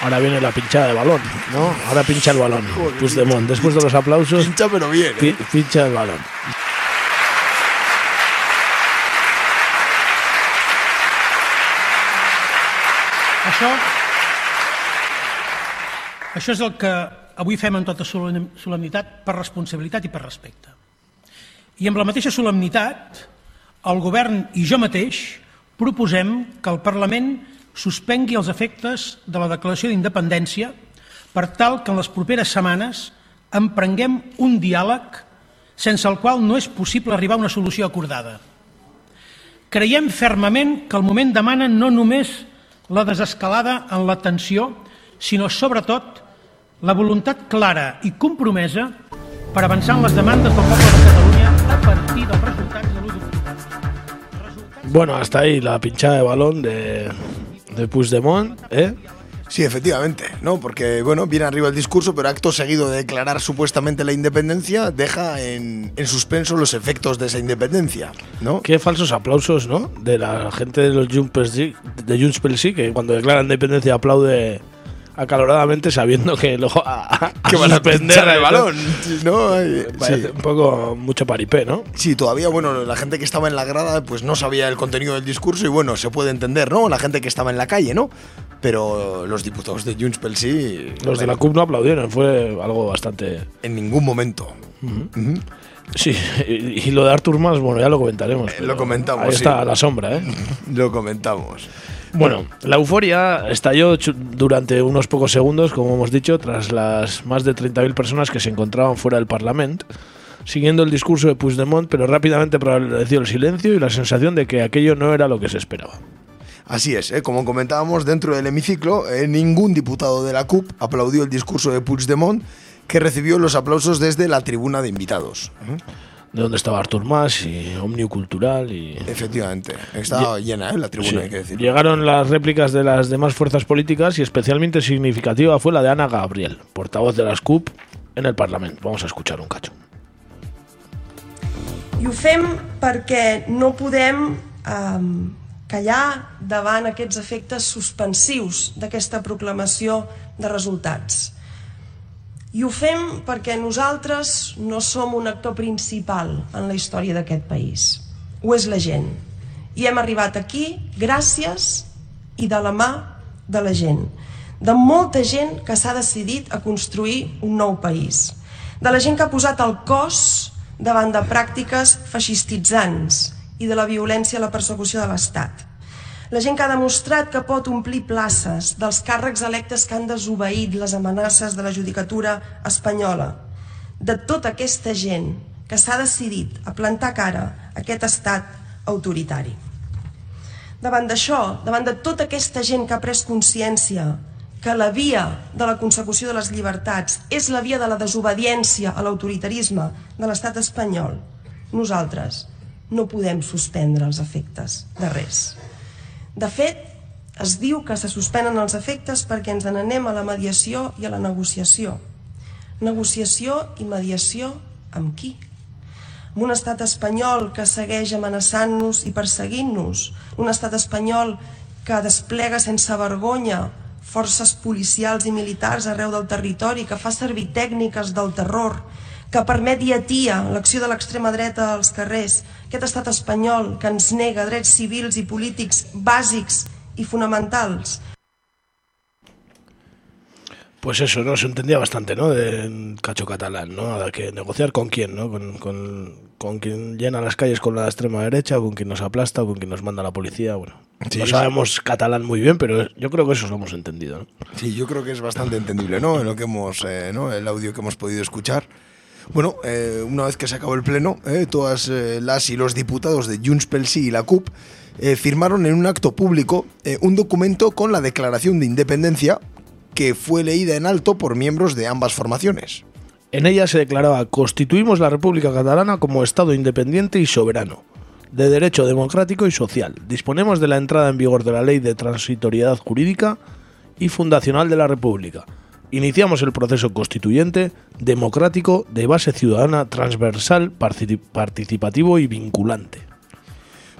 Ahora viene la pinchada de balón, ¿no? Ahora pincha el balón. Puigdemont, después de los aplausos. Pincha pero bien. pi- pincha el balón. Això, això és el que avui fem amb tota solem- solemnitat per responsabilitat i per respecte. I amb la mateixa solemnitat, el govern i jo mateix proposem que el Parlament suspengui els efectes de la declaració d'independència per tal que en les properes setmanes emprenguem un diàleg sense el qual no és possible arribar a una solució acordada. Creiem fermament que el moment demana no només la desescalada en la tensió, sinó sobretot la voluntat clara i compromesa per avançar en les demandes del poble de Catalunya a partir dels resultats de l'1 d'octubre. Bueno, hasta ahí la pinchada de balón de, de Puigdemont, ¿eh? Sí, efectivamente, ¿no? Porque, bueno, viene arriba el discurso, pero acto seguido de declarar supuestamente la independencia, deja en, en suspenso los efectos de esa independencia, ¿no? Qué falsos aplausos, ¿no? De la gente de los Sí, de Junts que cuando declaran independencia aplaude acaloradamente sabiendo que lo a, a Que van a pinchar el balón, ¿no? Ay, Parece sí. un poco mucho paripé, ¿no? Sí, todavía, bueno, la gente que estaba en la grada pues no sabía el contenido del discurso y bueno, se puede entender, ¿no? La gente que estaba en la calle, ¿no? Pero los diputados de Junts pel Sí... Los de la CUP no aplaudieron, fue algo bastante... En ningún momento. Sí, y, y lo de Artur Mas, bueno, ya lo comentaremos. pero lo comentamos, Ahí sí. está la sombra, ¿eh? Lo comentamos. Bueno, la euforia estalló durante unos pocos segundos, como hemos dicho, tras las más de 30.000 personas que se encontraban fuera del Parlamento, siguiendo el discurso de Puigdemont, pero rápidamente prevaleció el silencio y la sensación de que aquello no era lo que se esperaba. Así es, ¿eh? como comentábamos dentro del hemiciclo, eh, ningún diputado de la CUP aplaudió el discurso de Puigdemont, que recibió los aplausos desde la tribuna de invitados. De donde estaba Artur Mas y Omniu Cultural y... Efectivamente, estaba llena ¿eh? la tribuna, Sí. hay que decir. Llegaron las réplicas de las demás fuerzas políticas y especialmente significativa fue la de Ana Gabriel, portavoz de las CUP en el Parlamento. Vamos a escuchar un cacho. I ho fem perquè no podem eh, callar davant aquests efectes suspensius d'aquesta proclamació de resultats. I ho fem perquè nosaltres no som un actor principal en la història d'aquest país. Ho és la gent. I hem arribat aquí gràcies i de la mà de la gent. De molta gent que s'ha decidit a construir un nou país. De la gent que ha posat el cos davant de pràctiques feixistitzants i de la violència a la persecució de l'Estat. La gent que ha demostrat que pot omplir places dels càrrecs electes que han desobeït les amenaces de la judicatura espanyola. De tota aquesta gent que s'ha decidit a plantar cara a aquest estat autoritari. Davant d'això, davant de tota aquesta gent que ha pres consciència que la via de la consecució de les llibertats és la via de la desobediència a l'autoritarisme de l'estat espanyol, nosaltres no podem suspendre els efectes de res. De fet, es diu que se suspenen els efectes perquè ens n'anem a la mediació i a la negociació. Negociació i mediació amb qui? Amb un estat espanyol que segueix amenaçant-nos i perseguint-nos, un estat espanyol que desplega sense vergonya forces policials i militars arreu del territori, que fa servir tècniques del terror, que permet i atia l'acció de l'extrema dreta als carrers, aquest estat espanyol que ens nega drets civils i polítics bàsics i fonamentals. Pues eso, ¿no? Se entendía bastante, ¿no? De cacho catalán, ¿no? De que negociar con quién, ¿no? Con, con, con quien llena las calles con la extrema derecha, con quien nos aplasta, con quien nos manda la policía, bueno. Sí, no sí. sabemos catalán muy bien, pero yo creo que eso lo hemos entendido, ¿no? Sí, yo creo que es bastante entendible, ¿no? En lo que hemos, eh, ¿no? El audio que hemos podido escuchar. Bueno, eh, una vez que se acabó el pleno, eh, todas eh, las y los diputados de Junts pel Sí y la CUP firmaron en un acto público un documento con la declaración de independencia que fue leída en alto por miembros de ambas formaciones. En ella se declaraba constituimos la República Catalana como Estado independiente y soberano, de derecho democrático y social. Disponemos de la entrada en vigor de la Ley de Transitoriedad Jurídica y Fundacional de la República. Iniciamos el proceso constituyente democrático de base ciudadana transversal, partici- participativo y vinculante.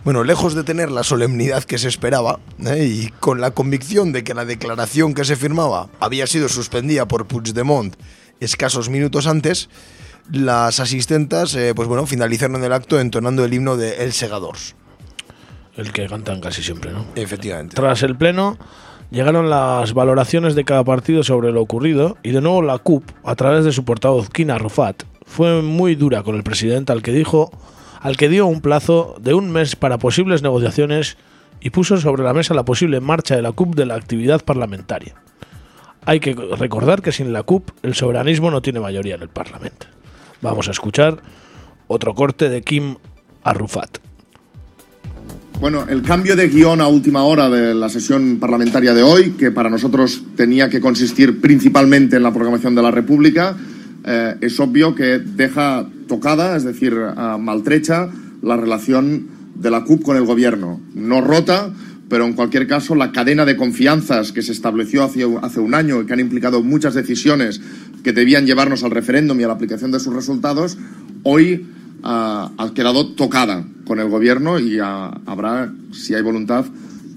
Bueno, lejos de tener la solemnidad que se esperaba ¿eh? y con la convicción de que la declaración que se firmaba había sido suspendida por Puigdemont escasos minutos antes, las asistentas, eh, pues bueno, finalizaron el acto entonando el himno de El Segadors. El que cantan casi siempre, ¿no? Efectivamente. Tras el pleno, llegaron las valoraciones de cada partido sobre lo ocurrido y de nuevo la CUP, a través de su portavoz Kina Rufat, fue muy dura con el presidente al que dijo al que dio un plazo de un mes para posibles negociaciones y puso sobre la mesa la posible marcha de la CUP de la actividad parlamentaria. Hay que recordar que sin la CUP el soberanismo no tiene mayoría en el Parlamento. Vamos a escuchar otro corte de Kim Arrufat. Bueno, el cambio de guion a última hora de la sesión parlamentaria de hoy, que para nosotros tenía que consistir principalmente en la programación de la República, eh, es obvio que deja tocada, es decir, maltrecha, la relación de la CUP con el Gobierno. No rota, pero en cualquier caso la cadena de confianzas que se estableció hace un año y que han implicado muchas decisiones que debían llevarnos al referéndum y a la aplicación de sus resultados, hoy ah, ha quedado tocada con el gobierno y habrá, si hay voluntad,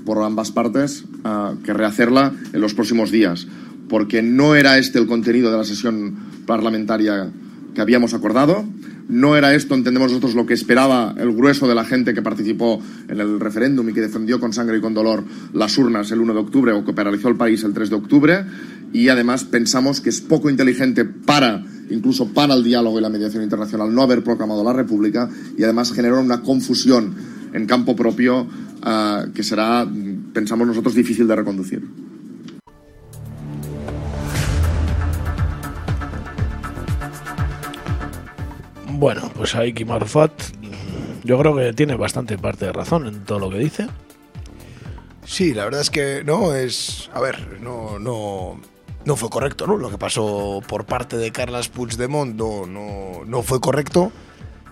por ambas partes, ah, que rehacerla en los próximos días. Porque no era este el contenido de la sesión parlamentaria que habíamos acordado. No era esto, entendemos nosotros, lo que esperaba el grueso de la gente que participó en el referéndum y que defendió con sangre y con dolor las urnas el 1 de octubre o que paralizó el país el 3 de octubre. Y además pensamos que es poco inteligente para, incluso para el diálogo y la mediación internacional, no haber proclamado la República y además generó una confusión en campo propio ah, que será, pensamos nosotros, difícil de reconducir. Bueno, pues ahí Kim Arrufat yo creo que tiene bastante parte de razón en todo lo que dice. Sí, la verdad es que no es. A ver, no, no, no fue correcto, ¿no? Lo que pasó por parte de Carlas Puigdemont no, no, no fue correcto.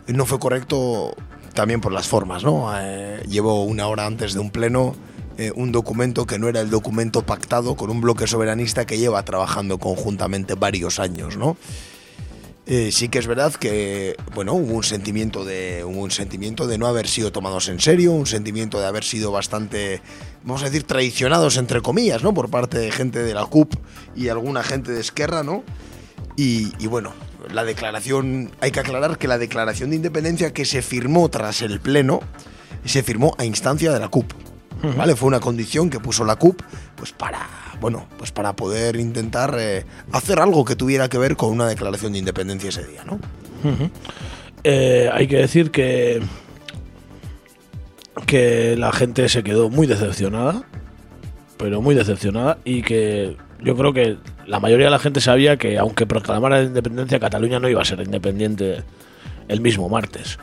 No fue correcto también por las formas, ¿no? Eh, llevó una hora antes de un pleno eh, un documento que no era el documento pactado con un bloque soberanista que lleva trabajando conjuntamente varios años, ¿no? Eh, sí que es verdad que bueno hubo un sentimiento de hubo un sentimiento de no haber sido tomados en serio un sentimiento de haber sido bastante vamos a decir traicionados entre comillas no por parte de gente de la CUP y alguna gente de Esquerra no y, y bueno la declaración hay que aclarar que la declaración de independencia que se firmó tras el pleno se firmó a instancia de la CUP vale fue una condición que puso la CUP pues para bueno, pues para poder intentar eh, hacer algo que tuviera que ver con una declaración de independencia ese día, ¿no? Eh, hay que decir que que la gente se quedó muy decepcionada, pero muy decepcionada y que yo creo que la mayoría de la gente sabía que aunque proclamara la independencia Cataluña no iba a ser independiente el mismo martes.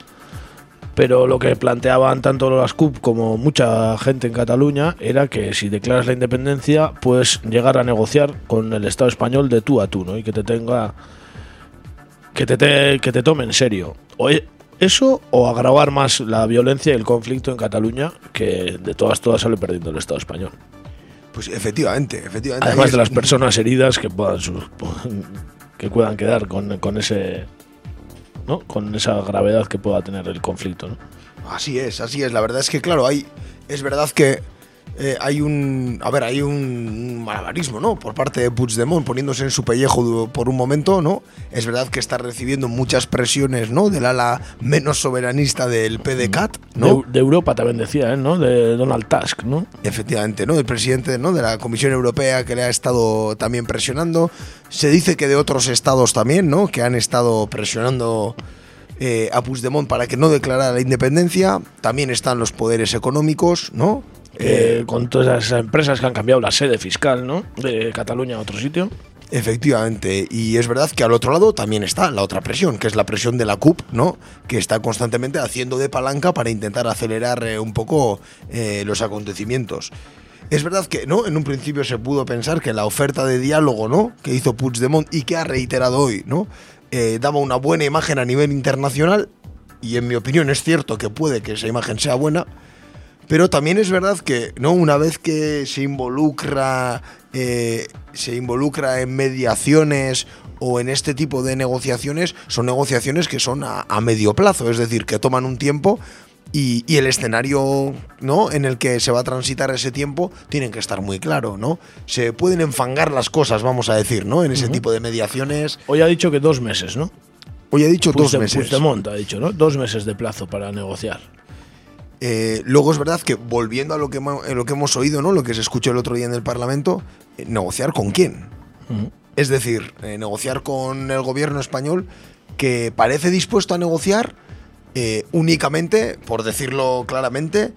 Pero lo que planteaban tanto las CUP como mucha gente en Cataluña era que si declaras la independencia puedes llegar a negociar con el Estado español de tú a tú, ¿no? Y que te tenga que te, te- que te tome en serio. O e- eso o agravar más la violencia y el conflicto en Cataluña, que de todas todas sale perdiendo el Estado español. Pues efectivamente, efectivamente. Además de las personas heridas que puedan que puedan quedar con, con ese ¿no? con esa gravedad que pueda tener el conflicto. ¿no? Así es, así es. La verdad es que, claro, hay. Es verdad que eh, hay un. A ver, hay un malabarismo, ¿no? Por parte de Puigdemont poniéndose en su pellejo por un momento, ¿no? Es verdad que está recibiendo muchas presiones, ¿no? Del ala menos soberanista del PDCAT, ¿no? De, de Europa también decía, ¿eh? ¿no? De Donald Tusk, ¿no? Efectivamente, ¿no? El presidente ¿no? de la Comisión Europea que le ha estado también presionando. Se dice que de otros estados también, ¿no? Que han estado presionando eh, a Puigdemont para que no declarara la independencia. También están los poderes económicos, ¿no? Eh, con todas esas empresas que han cambiado la sede fiscal, ¿no? De Cataluña a otro sitio. Efectivamente, y es verdad que al otro lado también está la otra presión, que es la presión de la CUP, ¿no? Que está constantemente haciendo de palanca para intentar acelerar eh, un poco eh, los acontecimientos. Es verdad que, ¿no? En un principio se pudo pensar que la oferta de diálogo, ¿no? Que hizo Puigdemont y que ha reiterado hoy, ¿no? Daba una buena imagen a nivel internacional, y en mi opinión es cierto que puede que esa imagen sea buena, pero también es verdad que, ¿no? Una vez que se involucra, eh, se involucra en mediaciones o en este tipo de negociaciones, son negociaciones que son a, a medio plazo, es decir, que toman un tiempo y, y el escenario ¿no? en el que se va a transitar ese tiempo tienen que estar muy claro, ¿no? Se pueden enfangar las cosas, vamos a decir, ¿no? En ese tipo de mediaciones. Hoy ha dicho que dos meses, ¿no? Hoy ha dicho dos meses. Puigdemont ha dicho, ¿no? Dos meses de plazo para negociar. Eh, luego es verdad que volviendo a lo que, hemo- lo que hemos oído, ¿no? Lo que se escuchó el otro día en el Parlamento, eh, negociar con quién. Es decir, eh, negociar con el gobierno español que parece dispuesto a negociar únicamente, por decirlo claramente,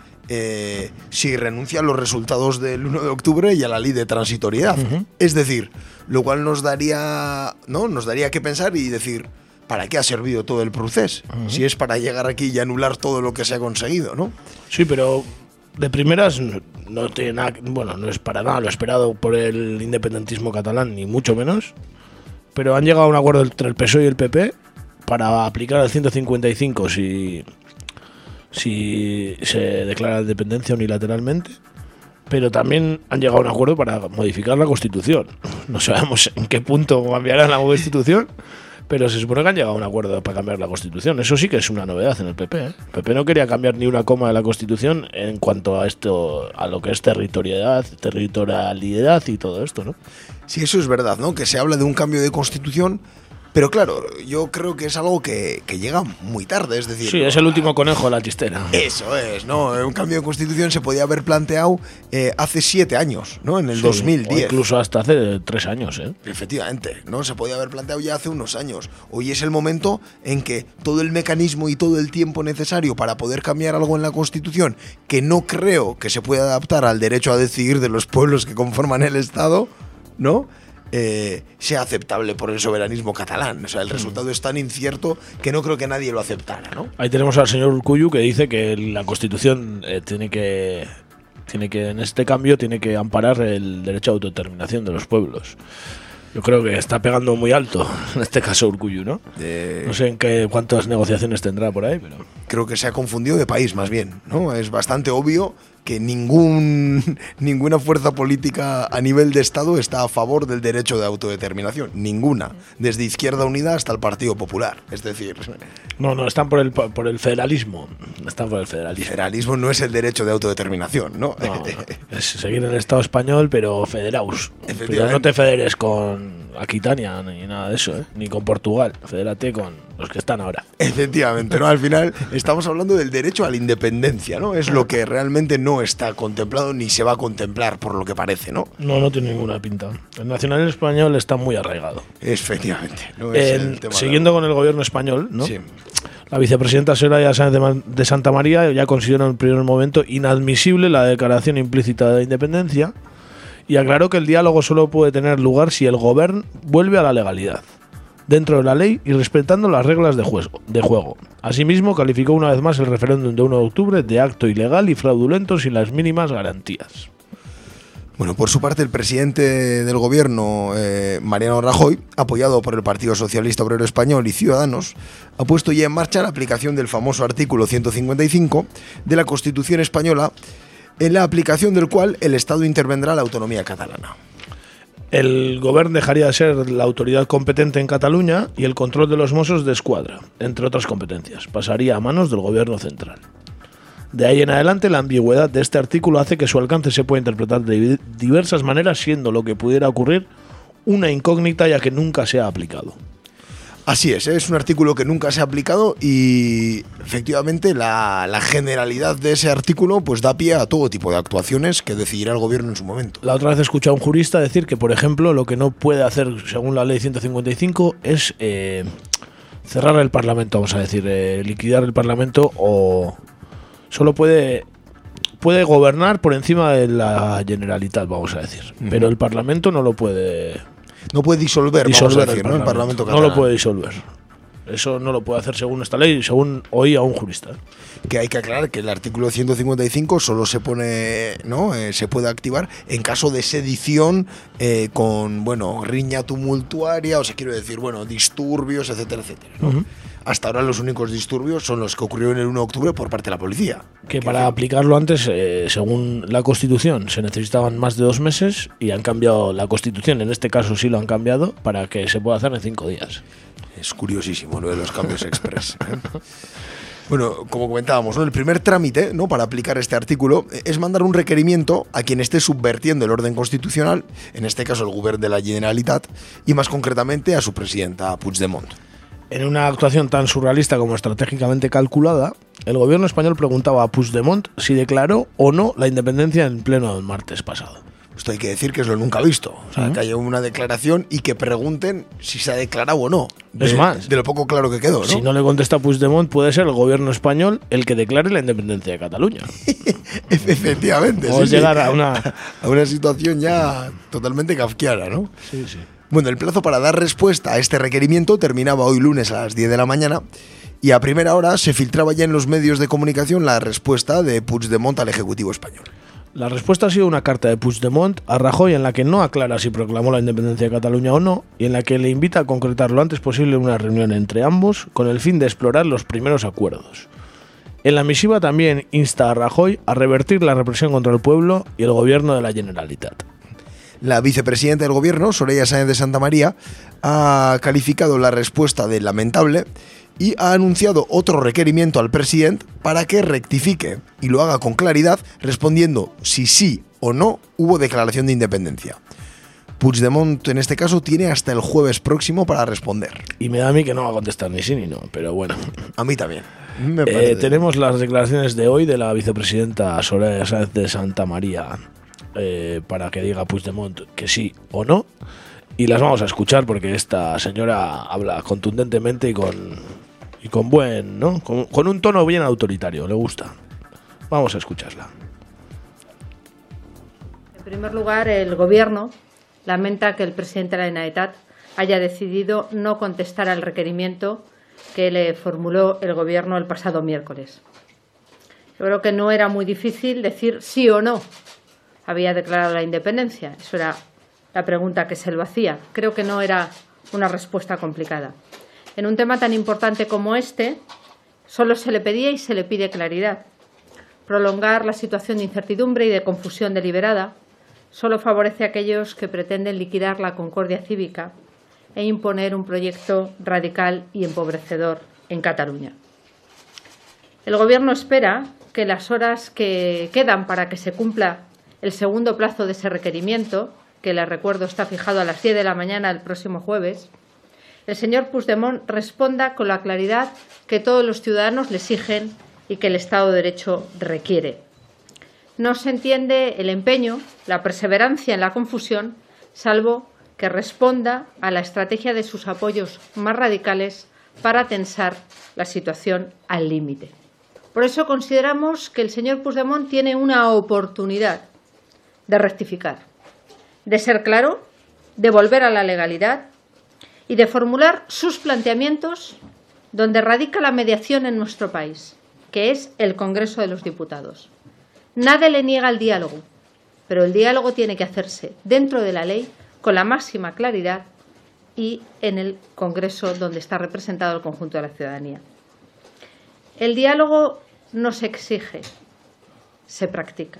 si renuncia a los resultados del 1 de octubre y a la ley de transitoriedad. Es decir, lo cual nos daría, ¿no? Nos daría que pensar y decir, ¿para qué ha servido todo el proceso? Si es para llegar aquí y anular todo lo que se ha conseguido, ¿no? Sí, pero de primeras no, no tiene nada, bueno, no es para nada lo esperado por el independentismo catalán, ni mucho menos. Pero han llegado a un acuerdo entre el PSOE y el PP para aplicar el 155 si, si se declara la independencia unilateralmente. Pero también han llegado a un acuerdo para modificar la Constitución. No sabemos en qué punto cambiarán la Constitución, pero se supone que han llegado a un acuerdo para cambiar la Constitución. Eso sí que es una novedad en el PP. ¿eh? El PP no quería cambiar ni una coma de la Constitución en cuanto a esto, a lo que es territorialidad, territorialidad y todo esto, ¿no? Sí, eso es verdad, ¿no? Que se habla de un cambio de constitución, pero claro, yo creo que es algo que, que llega muy tarde, es decir... Sí, es el último conejo de la chistera. Eso es, ¿no? Un cambio de constitución se podía haber planteado eh, hace siete años, ¿no? En el Sí, 2010. o incluso hasta hace tres años, ¿eh? Efectivamente, ¿no? Se podía haber planteado ya hace unos años. Hoy es el momento en que todo el mecanismo y todo el tiempo necesario para poder cambiar algo en la Constitución, que no creo que se pueda adaptar al derecho a decidir de los pueblos que conforman el Estado, ¿no? Eh, sea aceptable por el soberanismo catalán. O sea, el resultado es tan incierto que no creo que nadie lo aceptara, ¿no? Ahí tenemos al señor Urcuyu que dice que la Constitución eh, tiene que tiene que en este cambio tiene que amparar el derecho a autodeterminación de los pueblos. Yo creo que está pegando muy alto en este caso Urcuyu, ¿no? No sé en qué cuántas negociaciones tendrá por ahí, pero creo que se ha confundido de país más bien, ¿no? Es bastante obvio que ningún, ninguna fuerza política a nivel de Estado está a favor del derecho de autodeterminación. Ninguna. Desde Izquierda Unida hasta el Partido Popular. Es decir, no, no, están por el por el federalismo. Están por el federalismo. federalismo no es el derecho de autodeterminación, ¿no? No, es seguir en el Estado español, pero federaus. Pero no te federes con Aquitania ni nada de eso, ¿eh? ni con Portugal. Fedérate con los que están ahora. Efectivamente, ¿no? Al final estamos hablando del derecho a la independencia, ¿no? Es lo que realmente no está contemplado ni se va a contemplar, por lo que parece, ¿no? No, no tiene ninguna pinta. El nacional español está muy arraigado. Efectivamente. ¿no? Es En- el tema siguiendo con el gobierno español, ¿no? Sí. La vicepresidenta Soraya Sáenz de Santa María ya consideró en el primer momento inadmisible la declaración implícita de independencia y aclaró que el diálogo solo puede tener lugar si el gobierno vuelve a la legalidad, dentro de la ley y respetando las reglas de juego. Asimismo, calificó una vez más el referéndum de 1 de octubre de acto ilegal y fraudulento sin las mínimas garantías. Bueno, por su parte, el presidente del gobierno, eh, Mariano Rajoy, apoyado por el Partido Socialista Obrero Español y Ciudadanos, ha puesto ya en marcha la aplicación del famoso artículo 155 de la Constitución española, en la aplicación del cual el Estado intervendrá la autonomía catalana. El gobierno dejaría de ser la autoridad competente en Cataluña y el control de los Mossos de Escuadra, entre otras competencias, pasaría a manos del gobierno central. De ahí en adelante, la ambigüedad de este artículo hace que su alcance se pueda interpretar de diversas maneras, siendo lo que pudiera ocurrir una incógnita ya que nunca se ha aplicado. Así es, ¿eh? es un artículo que nunca se ha aplicado y efectivamente la, la, generalidad de ese artículo pues da pie a todo tipo de actuaciones que decidirá el gobierno en su momento. La otra vez he escuchado a un jurista decir que, por ejemplo, lo que no puede hacer según la ley 155 es eh, cerrar el Parlamento, vamos a decir, eh, liquidar el Parlamento o solo puede puede gobernar por encima de la Generalitat, vamos a decir, uh -huh. pero el Parlamento no lo puede no puede disolver, disolver decir, el, ¿no? el Parlamento No lo puede disolver. Eso no lo puede hacer según esta ley, según oía un jurista. Que hay que aclarar que el artículo 155 solo se pone, ¿no? Eh, se puede activar en caso de sedición eh, con, bueno, riña tumultuaria, o sea, quiero decir, bueno, disturbios, etcétera, etcétera. ¿no? Uh -huh. Hasta ahora los únicos disturbios son los que ocurrieron el 1 de octubre por parte de la policía. Que para aplicarlo antes, eh, según la Constitución, se necesitaban más de dos meses y han cambiado la Constitución, en este caso sí lo han cambiado, para que se pueda hacer en cinco días. Es curiosísimo lo de los cambios express. ¿eh? Bueno, como comentábamos, ¿no? el primer trámite ¿no? para aplicar este artículo es mandar un requerimiento a quien esté subvertiendo el orden constitucional, en este caso el gobierno de la Generalitat, y más concretamente a su presidenta Puigdemont. En una actuación tan surrealista como estratégicamente calculada, el gobierno español preguntaba a Puigdemont si declaró o no la independencia en pleno del martes pasado. Esto hay que decir que es lo nunca visto. O sea, uh -huh. que haya una declaración y que pregunten si se ha declarado o no. De, es más, de lo poco claro que quedó. ¿no? Si no le contesta Puigdemont, puede ser el gobierno español el que declare la independencia de Cataluña. Efectivamente. Podemos sí, llegar sí. a una. a una situación ya totalmente kafkiana, ¿no? Sí, sí. Bueno, el plazo para dar respuesta a este requerimiento terminaba hoy lunes a las 10 de la mañana y a primera hora se filtraba ya en los medios de comunicación la respuesta de Puigdemont al Ejecutivo español. La respuesta ha sido una carta de Puigdemont a Rajoy en la que no aclara si proclamó la independencia de Cataluña o no y en la que le invita a concretar lo antes posible una reunión entre ambos con el fin de explorar los primeros acuerdos. En la misiva también insta a Rajoy a revertir la represión contra el pueblo y el gobierno de la Generalitat. La vicepresidenta del gobierno, Soraya Sáenz de Santa María, ha calificado la respuesta de lamentable y ha anunciado otro requerimiento al presidente para que rectifique y lo haga con claridad, respondiendo si sí o no hubo declaración de independencia. Puigdemont, en este caso, tiene hasta el jueves próximo para responder. Y me da a mí que no va a contestar ni sí ni no, pero bueno. A mí también. Eh, tenemos las declaraciones de hoy de la vicepresidenta Soraya Sáenz de Santa María eh, para que diga Puigdemont que sí o no. Y las vamos a escuchar porque esta señora habla contundentemente y con, y con buen, ¿no? Con, un tono bien autoritario, le gusta. Vamos a escucharla. En primer lugar, el gobierno lamenta que el presidente de la Generalitat haya decidido no contestar al requerimiento que le formuló el gobierno el pasado miércoles. Yo creo que no era muy difícil decir sí o no había declarado la independencia. Eso era la pregunta que se lo hacía. Creo que no era una respuesta complicada. En un tema tan importante como este, solo se le pedía y se le pide claridad. Prolongar la situación de incertidumbre y de confusión deliberada solo favorece a aquellos que pretenden liquidar la concordia cívica e imponer un proyecto radical y empobrecedor en Cataluña. El Gobierno espera que las horas que quedan para que se cumpla el segundo plazo de ese requerimiento, que les recuerdo está fijado a las 10 de la mañana del próximo jueves, el señor Puigdemont responda con la claridad que todos los ciudadanos le exigen y que el Estado de Derecho requiere. No se entiende el empeño, la perseverancia en la confusión, salvo que responda a la estrategia de sus apoyos más radicales para tensar la situación al límite. Por eso consideramos que el señor Puigdemont tiene una oportunidad de rectificar, de ser claro, de volver a la legalidad y de formular sus planteamientos donde radica la mediación en nuestro país, que es el Congreso de los Diputados. Nadie le niega el diálogo, pero el diálogo tiene que hacerse dentro de la ley con la máxima claridad y en el Congreso donde está representado el conjunto de la ciudadanía. El diálogo no se exige, se practica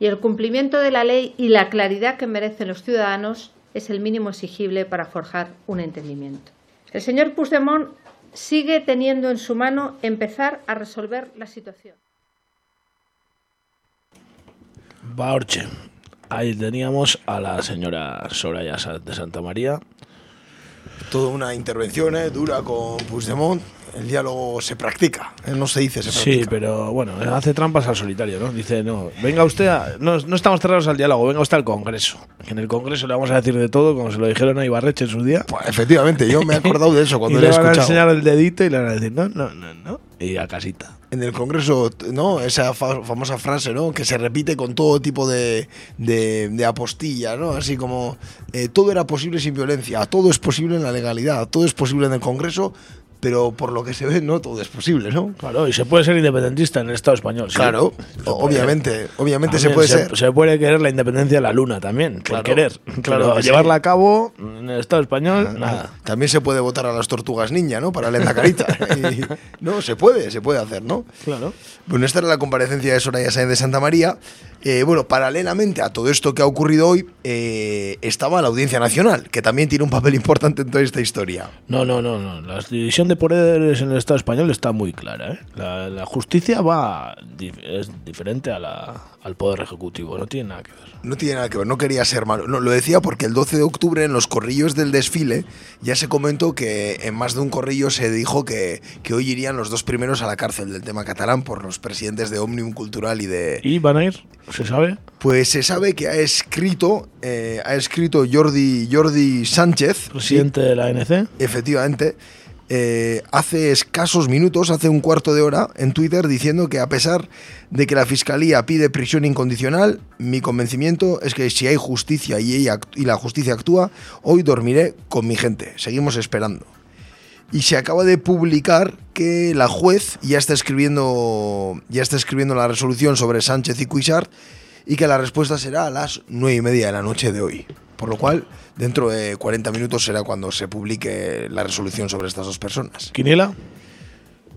y el cumplimiento de la ley y la claridad que merecen los ciudadanos es el mínimo exigible para forjar un entendimiento. El señor Puigdemont sigue teniendo en su mano empezar a resolver la situación. Baorche. Ahí teníamos a la señora Soraya de Santa María. Toda una intervención eh, dura con Puigdemont el diálogo se practica, no se dice, se Sí, practica. pero bueno, hace trampas al solitario, ¿no? Dice, no, venga usted a, no, no estamos cerrados al diálogo, venga usted al Congreso. Que en el Congreso le vamos a decir de todo, como se lo dijeron a Ibarreche en su día. Pues, efectivamente, yo me he acordado de eso cuando y le le he a escuchado. enseñar el dedito y le van a decir, no, no, no, no. Y a casita. en el Congreso, ¿no? Esa fa- famosa frase, ¿no? Que se repite con todo tipo de, de, de apostilla, ¿no? Así como eh, todo era posible sin violencia, todo es posible en la legalidad, todo es posible en el Congreso, pero por lo que se ve, no todo es posible, ¿no? Claro, y se puede ser independentista en el Estado español. sí. Claro, Se puede. obviamente, obviamente se puede ser. Se puede querer la independencia de la luna también, Claro, por querer. claro sí. llevarla a cabo en el Estado español, nada. También se puede votar a las tortugas niña, ¿no? Para la carita. Y, no, se puede, se puede hacer, ¿no? Claro. Bueno, esta era la comparecencia de Soraya Sáenz de Santa María. Eh, bueno, paralelamente a todo esto que ha ocurrido hoy, eh, estaba la Audiencia Nacional, que también tiene un papel importante en toda esta historia. No, no, no, no. La división de poderes en el Estado español está muy clara. ¿eh? La, la justicia va es diferente a la- al poder ejecutivo, no tiene nada que ver. No tiene nada que ver, no quería ser malo. No, lo decía porque el 12 de octubre en los corrillos del desfile ya se comentó que en más de un corrillo se dijo que, que hoy irían los dos primeros a la cárcel del tema catalán por los presidentes de Omnium Cultural y de, ¿Y van a ir? ¿Se sabe? Pues se sabe que ha escrito, eh, ha escrito Jordi, Jordi Sánchez, Presidente de la ANC. efectivamente, eh, hace escasos minutos, hace un cuarto de hora, en Twitter diciendo que a pesar de que la Fiscalía pide prisión incondicional, mi convencimiento es que si hay justicia y, la justicia actúa, hoy dormiré con mi gente. Seguimos esperando. Y se acaba de publicar que la juez ya está escribiendo, ya está escribiendo la resolución sobre Sánchez y Cuixart y que la respuesta será a las nueve y media de la noche de hoy. Por lo cual, dentro de 40 minutos será cuando se publique la resolución sobre estas dos personas. ¿Quiniela?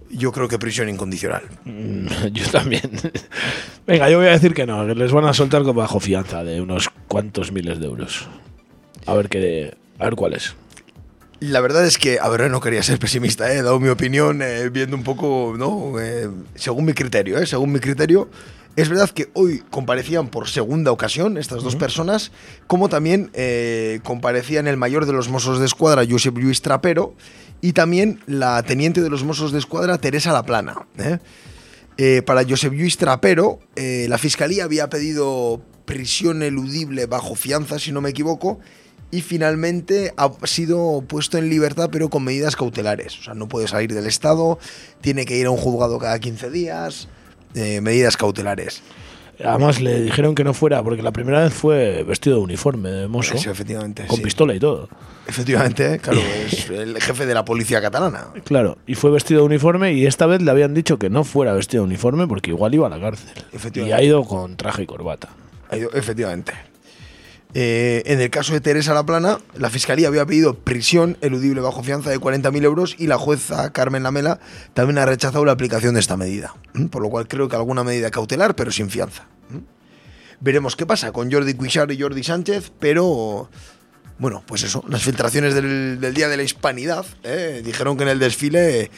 Yo creo que prisión incondicional. Mm, Yo también. Venga, yo voy a decir que no, que les van a soltar con bajo fianza de unos cuantos miles de euros. A ver qué, a ver cuál es. La verdad es que, a ver, no quería ser pesimista, ¿eh? he dado mi opinión eh, viendo un poco, ¿no? Eh, según mi criterio, ¿eh? según mi criterio. Es verdad que hoy comparecían por segunda ocasión estas dos personas, como también eh, comparecían el mayor de los Mossos de Escuadra, Josep Luis Trapero, y también la teniente de los Mossos de Escuadra, Teresa Laplana. ¿eh? Eh, para Josep Lluís Trapero, eh, la fiscalía había pedido prisión eludible bajo fianza, si no me equivoco, y finalmente ha sido puesto en libertad, pero con medidas cautelares. O sea, no puede salir del Estado, tiene que ir a un juzgado cada 15 días, eh, medidas cautelares. Además le dijeron que no fuera, porque la primera vez fue vestido de uniforme de mozo. Sí, efectivamente. Con sí. pistola y todo. Efectivamente, claro, es el jefe de la policía catalana. Claro, y fue vestido de uniforme y esta vez le habían dicho que no fuera vestido de uniforme porque igual iba a la cárcel. Y Efectivamente. ha ido con traje y corbata. Ha ido- Efectivamente. Eh, en el caso de Teresa Laplana, la fiscalía había pedido prisión eludible bajo fianza de 40.000 euros y la jueza Carmen Lamela también ha rechazado la aplicación de esta medida. Por lo cual creo que alguna medida cautelar, pero sin fianza. Veremos qué pasa con Jordi Cuixart y Jordi Sánchez, pero bueno, pues eso, las filtraciones del, del Día de la Hispanidad ¿eh? dijeron que en el desfile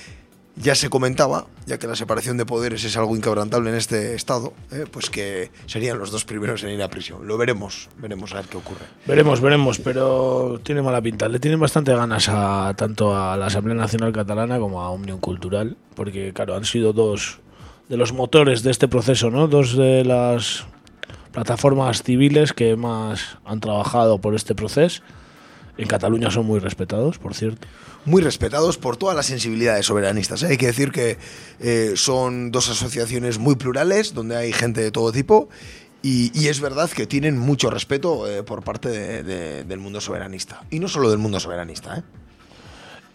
ya se comentaba, ya que la separación de poderes es algo inquebrantable en este estado, ¿eh? pues que serían los dos primeros en ir a prisión. Lo veremos, veremos a ver qué ocurre. Veremos, veremos, pero tiene mala pinta. Le tienen bastante ganas a tanto a la Asamblea Nacional Catalana como a Omnium Cultural, porque claro, han sido dos de los motores de este proceso, ¿no? Dos de las plataformas civiles que más han trabajado por este proceso. En Cataluña son muy respetados, por cierto. Muy respetados por todas las sensibilidades soberanistas. ¿eh? Hay que decir que eh, son dos asociaciones muy plurales, donde hay gente de todo tipo. Y, y es verdad que tienen mucho respeto eh, por parte de- de- del mundo soberanista. Y no solo del mundo soberanista. ¿eh?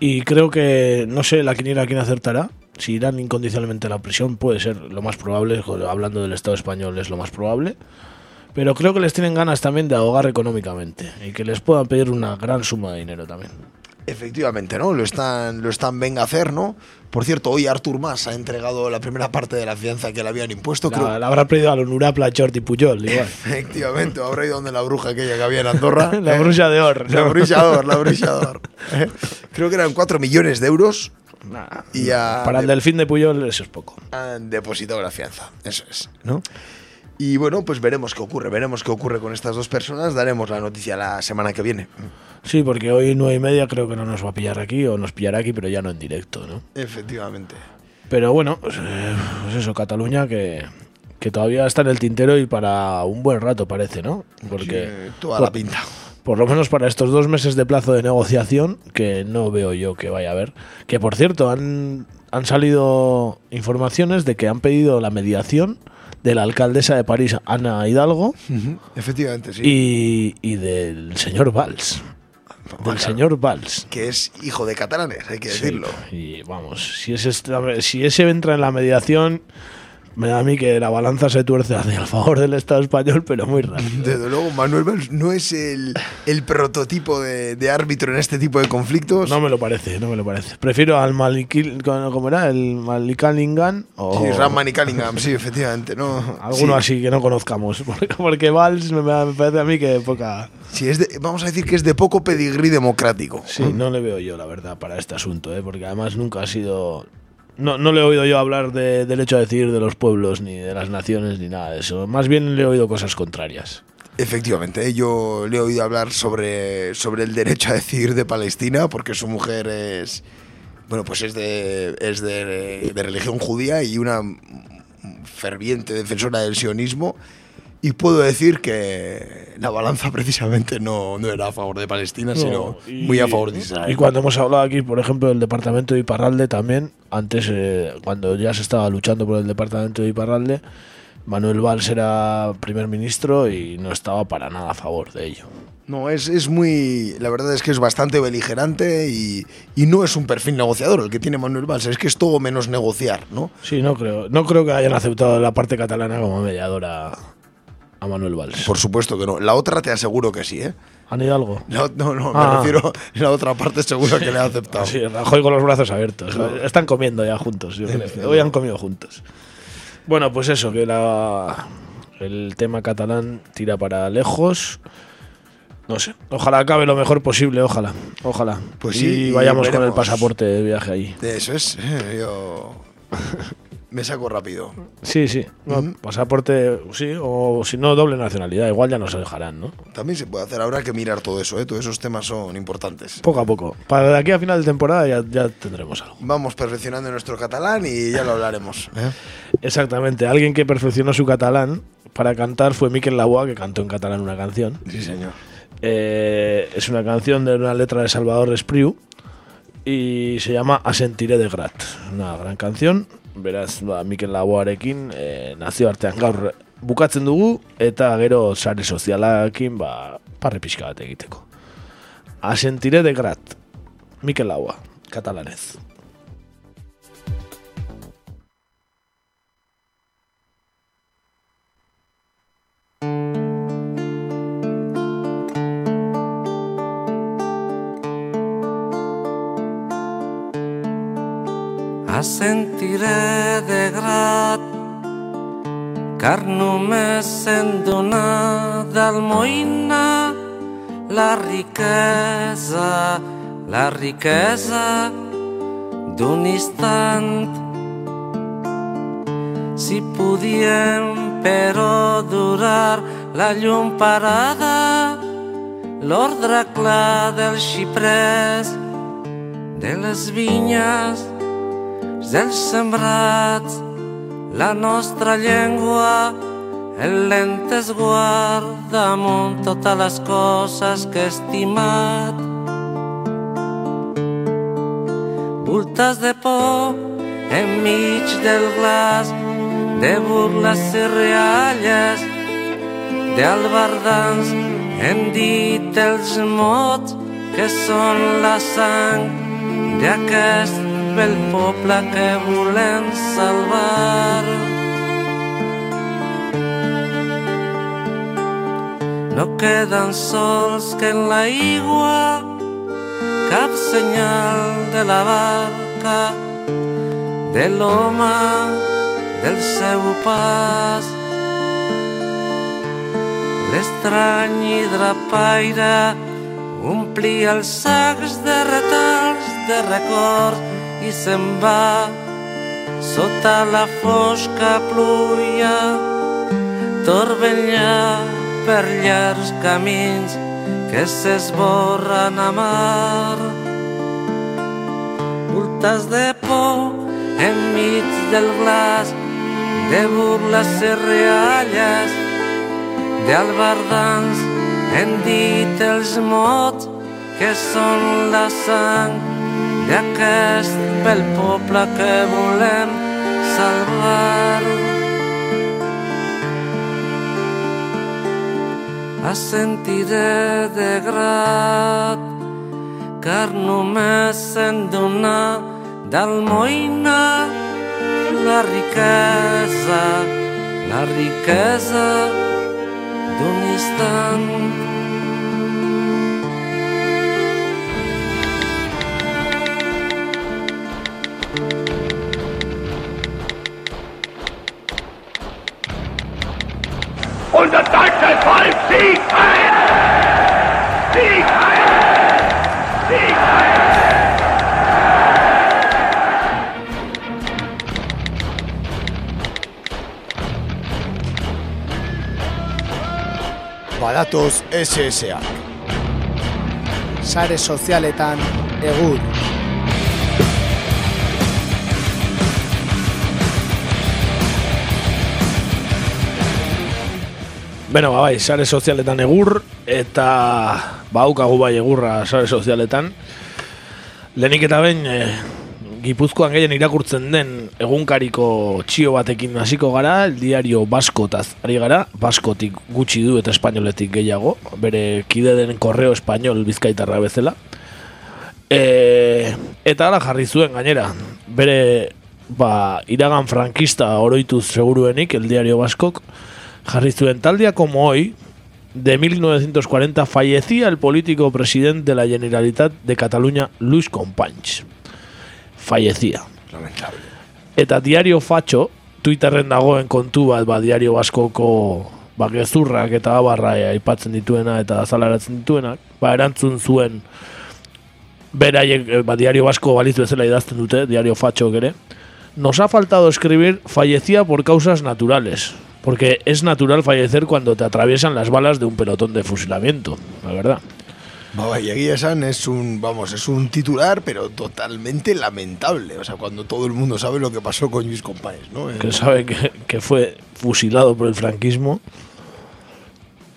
Y creo que, no sé, la quiniela quién acertará. Si irán incondicionalmente a la prisión, puede ser lo más probable. Hablando del Estado español, es lo más probable. Pero creo que les tienen ganas también de ahogar económicamente y que les puedan pedir una gran suma de dinero también. Efectivamente, ¿no? Lo están, lo están venga a hacer, ¿no? Por cierto, hoy Artur Mas ha entregado la primera parte de la fianza que le habían impuesto. creo- La, la habrá pedido a los Nurapla, Jordi Puyol, igual. Efectivamente, habrá ido donde la bruja aquella que había en Andorra. La ¿eh? bruja de Or. La bruja de Or, la bruja de Or. ¿eh? Creo que eran 4 millones de euros y ya Para el delfín de Puyol eso es poco. han depositado la fianza. Eso es, ¿no? Y bueno, pues veremos qué ocurre, veremos qué ocurre con estas dos personas, daremos la noticia la semana que viene. Sí, porque hoy nueve y media creo que no nos va a pillar aquí, o nos pillará aquí, pero ya no en directo, ¿no? Efectivamente. Pero bueno, pues, eh, pues eso, Cataluña que, que todavía está en el tintero y para un buen rato parece, ¿no? Porque Sí, toda la pinta. Por lo menos para estos dos meses de plazo de negociación, que no veo yo que vaya a haber. Que por cierto, han, han salido informaciones de que han pedido la mediación de la alcaldesa de París, Ana Hidalgo, Efectivamente, sí. y, y del señor Valls. Del señor Valls. Que es hijo de catalanes, hay que Sí, decirlo. y vamos, si si ese entra en la mediación, me da a mí que la balanza se tuerce hacia el favor del Estado español, pero muy rápido. Desde luego, Manuel Valls no es el, el prototipo de, de árbitro en este tipo de conflictos. No me lo parece, no me lo parece. Prefiero al Malikil, ¿cómo era? El Malikalingan o Sí, Ramman y Cunningham, sí, efectivamente. ¿no? alguno Sí. así que no conozcamos. Porque, porque Valls me, me parece a mí que poca. Sí, es de- vamos a decir que es de poco pedigrí democrático. Sí, no le veo yo, la verdad, para este asunto, ¿eh? porque además nunca ha sido. No, no le he oído yo hablar de derecho a decidir de los pueblos, ni de las naciones, ni nada de eso. Más bien le he oído cosas contrarias. Efectivamente, yo le he oído hablar sobre, sobre el derecho a decidir de Palestina, porque su mujer es. Bueno, pues es de, es de, de religión judía y una ferviente defensora del sionismo. Y puedo decir que la balanza precisamente no, no era a favor de Palestina, sino No, y- muy a favor de Israel. Y cuando hemos hablado aquí, por ejemplo, del departamento de Iparralde también, antes, eh, cuando ya se estaba luchando por el departamento de Iparralde, Manuel Valls era primer ministro y no estaba para nada a favor de ello. No, es, es muy. La verdad es que es bastante beligerante y, y no es un perfil negociador el que tiene Manuel Valls, es que es todo menos negociar, ¿no? Sí, no creo, no creo que hayan aceptado la parte catalana como mediadora a Manuel Valls. Por supuesto que no. La otra te aseguro que sí, ¿eh? ¿Han ido algo? No, no, Ah. me refiero la otra parte seguro que le ha aceptado. Sí, Rajoy con los brazos abiertos. Claro. Están comiendo ya juntos. yo creo. Hoy han comido juntos. Bueno, pues eso, que la, el tema catalán tira para lejos. No sé, ojalá acabe lo mejor posible, ojalá, ojalá. Pues y sí, y vayamos con el pasaporte de viaje ahí. Eso es. eh, Yo me saco rápido. Sí, sí, no, pasaporte, sí, o si no, doble nacionalidad, igual ya nos dejarán, ¿no? También se puede hacer, habrá que mirar todo eso, ¿eh? Todos esos temas son importantes. Poco a poco. Para de aquí a final de temporada ya, ya tendremos algo. Vamos perfeccionando nuestro catalán y ya lo hablaremos. ¿eh? Exactamente, alguien que perfeccionó su catalán para cantar fue Miquel Laboa, que cantó en catalán una canción. Sí, señor. Eh, es una canción de una letra de Salvador Espriu y se llama Asentiré de Grat. Una gran canción. Beraz, ba, Mikel Laboarekin eh, nazio artean gaur bukatzen dugu eta gero sare sozialakin ba, parre pixka bat egiteko. Asentiré de Grat. Mikel Laboa, katalanez. Assentiré de grat car només en donar d'almoïna la riquesa, la riquesa d'un instant. Si podíem però durar la llum parada, l'ordre clar del xiprès, de les vinyes, dels sembrats, la nostra llengua, el lent esguard damunt totes les coses que he estimat. Voltes de por enmig del glaç, de burles i rialles, d'albardans hem dit els mots que són la sang d'aquest bel poble que volem salvar. No queden sols que en l'aigua cap senyal de la barca, de l'home, del seu pas. L'estrany hidrapaire omplia els sacs de retalls de records i se'n va sota la fosca pluja Torbenya per llargs camins que s'esborren a mar. Voltes de por enmig del glaç, de burles i rialles, d'albardans hem dit els mots que són la sang d'aquest bel poble que volem salvar. A sentiré de grat, car només en donar d'almoina la riquesa, la riquesa d'un instant. badatoz SSA. Sare sozialetan egur. Beno, ba, bai, sare sozialetan egur, eta baukagu bai egurra sare sozialetan. Lehenik eta behin, e, Gipuzkoan gehien irakurtzen den egunkariko txio batekin hasiko gara, el diario Baskotaz ari gara, Baskotik gutxi du eta espainoletik gehiago, bere kide den korreo espainol bizkaitarra bezala. E, eta ala jarri zuen gainera, bere ba, iragan frankista oroituz seguruenik, el diario Baskok, jarri zuen tal día como hoy, de 1940, fallecía el político presidente de la Generalitat de Cataluña, Luis Companys. Fallecía. Lamentable. Eta diario Facho, Twitterren dagoen kontu bat, ba, diario Baskoko ba, gezurrak eta abarra aipatzen dituena eta azalaratzen dituenak, ba, erantzun zuen beraiek, eh, ba, diario Basko balizu bezala idazten dute, diario Facho ere, nos ha faltado escribir fallecía por causas naturales, porque es natural fallecer cuando te atraviesan las balas de un pelotón de fusilamiento, la verdad. Ba, bai, egia esan es un, vamos, es un titular, pero totalmente lamentable. O sea, cuando todo el mundo sabe lo que pasó con Luis Companys, ¿no? que sabe que, que fue fusilado por el franquismo,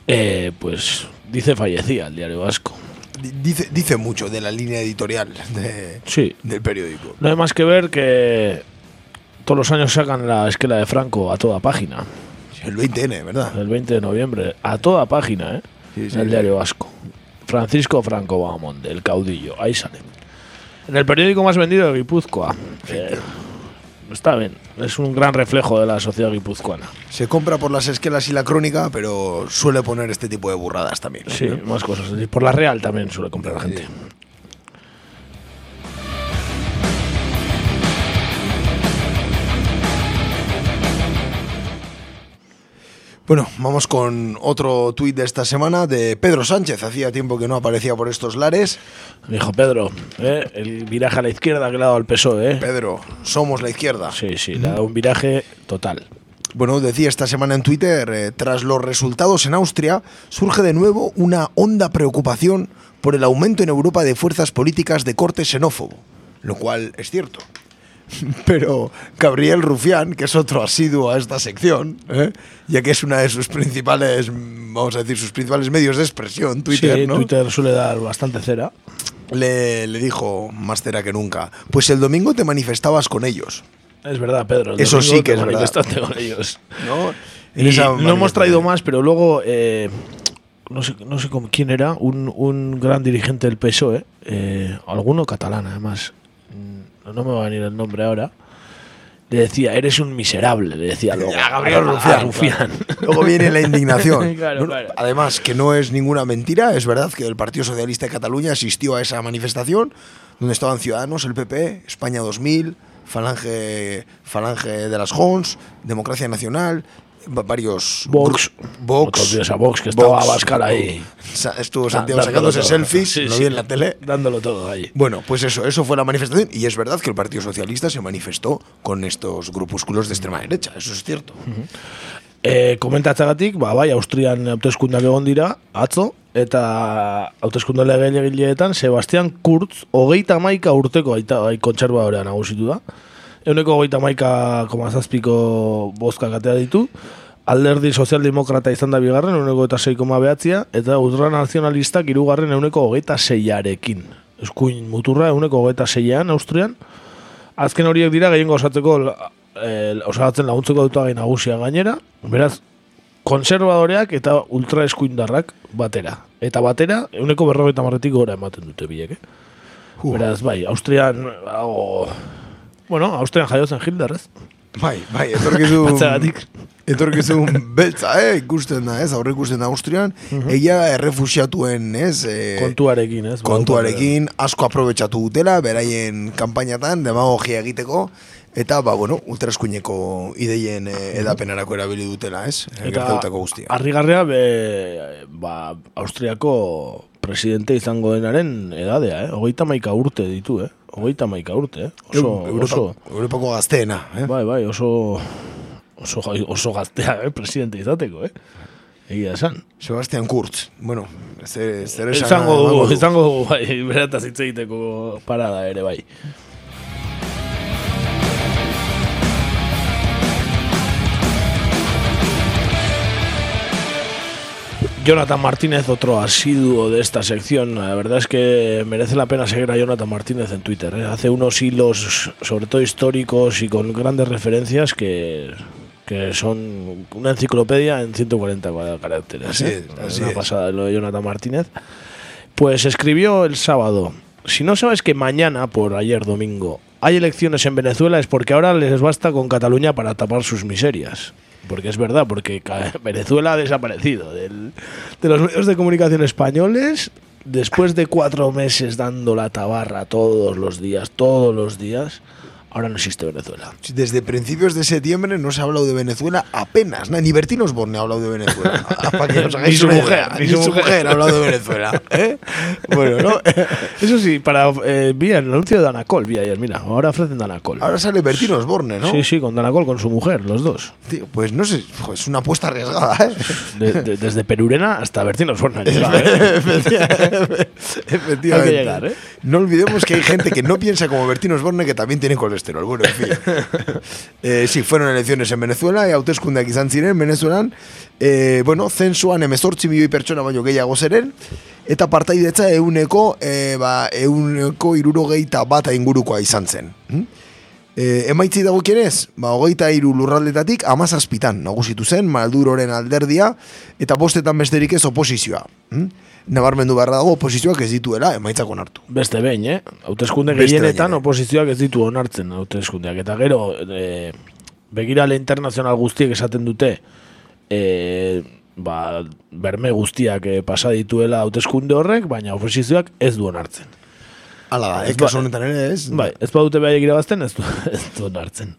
eh, pues dice fallecía el diario vasco. Di- Dice, dice mucho de la línea editorial de, Sí. del periódico. No hay más que ver que todos los años sacan la esquela de Franco a toda página. El 20N, ¿verdad? El 20 de noviembre, a toda página, ¿eh? Sí, sí, en el sí. diario vasco. Francisco Franco Bahamonde, el caudillo, ahí sale. En el periódico más vendido de Guipúzcoa. Eh, está bien, es un gran reflejo de la sociedad guipuzcoana. Se compra por las esquelas y la crónica, pero suele poner este tipo de burradas también. Sí, más cosas. Y por la Real también suele comprar la gente. Bueno, vamos con otro tuit de esta semana de Pedro Sánchez. Hacía tiempo que no aparecía por estos lares. Dijo Pedro, ¿eh? el viraje a la izquierda que le ha dado al PSOE. ¿eh? Pedro, somos la izquierda. Sí, sí, le ha dado un viraje total. Bueno, decía esta semana en Twitter, eh, tras los resultados en Austria, surge de nuevo una honda preocupación por el aumento en Europa de fuerzas políticas de corte xenófobo, lo cual es cierto. Pero Gabriel Rufián, que es otro asiduo a esta sección, ¿eh? ya que es una de sus principales, vamos a decir, sus principales medios de expresión, Twitter, sí, ¿no? Twitter suele dar bastante cera. Le, le dijo, más cera que nunca, pues el domingo te manifestabas con ellos. Es verdad, Pedro. el Eso sí que te es verdad. con ellos. ¿no? Y no hemos traído más, pero luego, eh, no sé, no sé cómo, quién era, un, un gran dirigente del PSOE, eh, alguno catalán además, no me va a venir el nombre ahora, le decía, eres un miserable, le decía luego. Gabriel Rufián. Luego viene la indignación. Claro, Bueno, claro. Además, que no es ninguna mentira, es verdad que el Partido Socialista de Cataluña asistió a esa manifestación donde estaban Ciudadanos, el PP, España 2000, Falange, Falange de las Jons, Democracia Nacional, varios... Vox. Vox. A Vox, que estaba Abascal ahí. Estuvo Santiago Dándolo sacándose todo. selfies, Sí, lo sí. vi en la tele. Dándolo todo ahí. Bueno, pues eso, eso fue la manifestación y es verdad que el Partido Socialista se manifestó con estos grupúsculos de extrema derecha, eso es cierto. E, komentatzagatik, ba, bai, Austrian hauteskundak egon dira, atzo, eta hauteskunde legilegileetan Sebastian Kurtz hogeita maika urteko aita bai, kontserbadorea nagusitu da. Euneko hogeita maika komazazpiko bozka katea ditu. Alderdi sozialdemokrata izan da bigarren, euneko eta sei koma behatzia, eta ultranazionalistak irugarren euneko hogeita seiarekin. Eskuin muturra euneko hogeita seian, Austrian. Azken horiek dira gehiengo osatzeko eh, osatzen laguntzeko dut nagusia gainera. Beraz, konservadoreak eta ultraeskuindarrak batera. Eta batera, euneko berrogeita marretik gora ematen dute biek, eh? Beraz, bai, Austrian, oh, bueno, Austrian jaiotzen Hitler, ez? Bai, bai, etorkizun... Batzagatik. Etorkizun beltza, eh, ikusten da, ez, aurre ikusten da Austrian, egia da errefusiatuen, ez, eh, Kontuarekin, ez? kontuarekin, asko aprobetsatu dutela, beraien kanpainatan, demagogia egiteko, eta, ba, bueno, ultraeskuineko ideien eh, edapenarako erabili dutela, ez? Eta guztia. harrigarria, be, ba, Austriako presidente izango denaren edadea, eh? Hogeita maika urte ditu, eh? Hogeita maika urte, eh? Oso, Europa, oso, Europako gazteena, eh? bai, bai, oso, oso, oso gaztea, eh? Presidente izateko, eh? Egia esan. Sebastian Kurtz, bueno, zer, zer esan Izango emango dugu, du. izango dugu, bai, berataz hitz egiteko parada ere, bai. Jonathan Martínez, otro asiduo de esta sección. La verdad es que merece la pena seguir a Jonathan Martínez en Twitter. ¿eh? Hace unos hilos, sobre todo históricos y con grandes referencias, que, que son una enciclopedia en 140 caracteres. Así ¿eh? es, así una es. pasada lo de Jonathan Martínez. Pues escribió el sábado. Si no sabes que mañana, por ayer domingo, hay elecciones en Venezuela es porque ahora les basta con Cataluña para tapar sus miserias. Porque es verdad, porque Venezuela ha desaparecido del- de los medios de comunicación españoles después de cuatro meses dando la tabarra todos los días, todos los días. Ahora no existe Venezuela. Desde principios de septiembre no se ha hablado de Venezuela apenas. na- Ni Bertín Osborne ha hablado de Venezuela. Ah, Para que os hagáis Ni su mujer, ni su mujer. ha hablado de Venezuela. ¿eh? Bueno, ¿no? Eso sí, para eh, vi el anuncio de Danacol, vi ayer, mira, ahora ofrecen Danacol. Ahora sale Bertín Osborne, ¿no? Sí, sí, con Danacol, con su mujer, los dos. Tío, pues no sé, es una apuesta arriesgada, ¿eh? De- de- desde Perurena hasta Bertín Osborne. llegado, ¿eh? Efectivamente. Efectivamente. Hay que llegar, ¿eh? No olvidemos que hay gente que no piensa como Bertín Osborne que también tiene colesterol. Bueno, en fin. Eh, sí, fueron elecciones en Venezuela, e hauteskundeak izan ziren Venezuelan. Eh, bueno, zensuan emezortzi milioi pertsona baino gehiago zeren, eta partaidetza euneko, eh, ba, euneko irurogeita bata ingurukoa izan zen. Hm? E, emaitzi dagokienez, ba, hogeita hiru lurraldetatik amazazpitan nagusitu zen Malduroren alderdia eta bostetan besterik ez oposizioa. Hm? Nabarmendu beharra dago oposizioak ez dituela emaitzak onartu. Beste behin, eh? Hauteskunde Beste gehienetan eh. oposizioak ez ditu onartzen hauteskundeak. Eta gero, e, begirale internazional guztiek esaten dute, e, ba, berme guztiak e, pasa dituela hauteskunde horrek, baina oposizioak ez du onartzen. Hala da, Ez ez ba- kasu honetan ere ez. Bai, ez badute behaiek irabazten, ez du, ez du onartzen.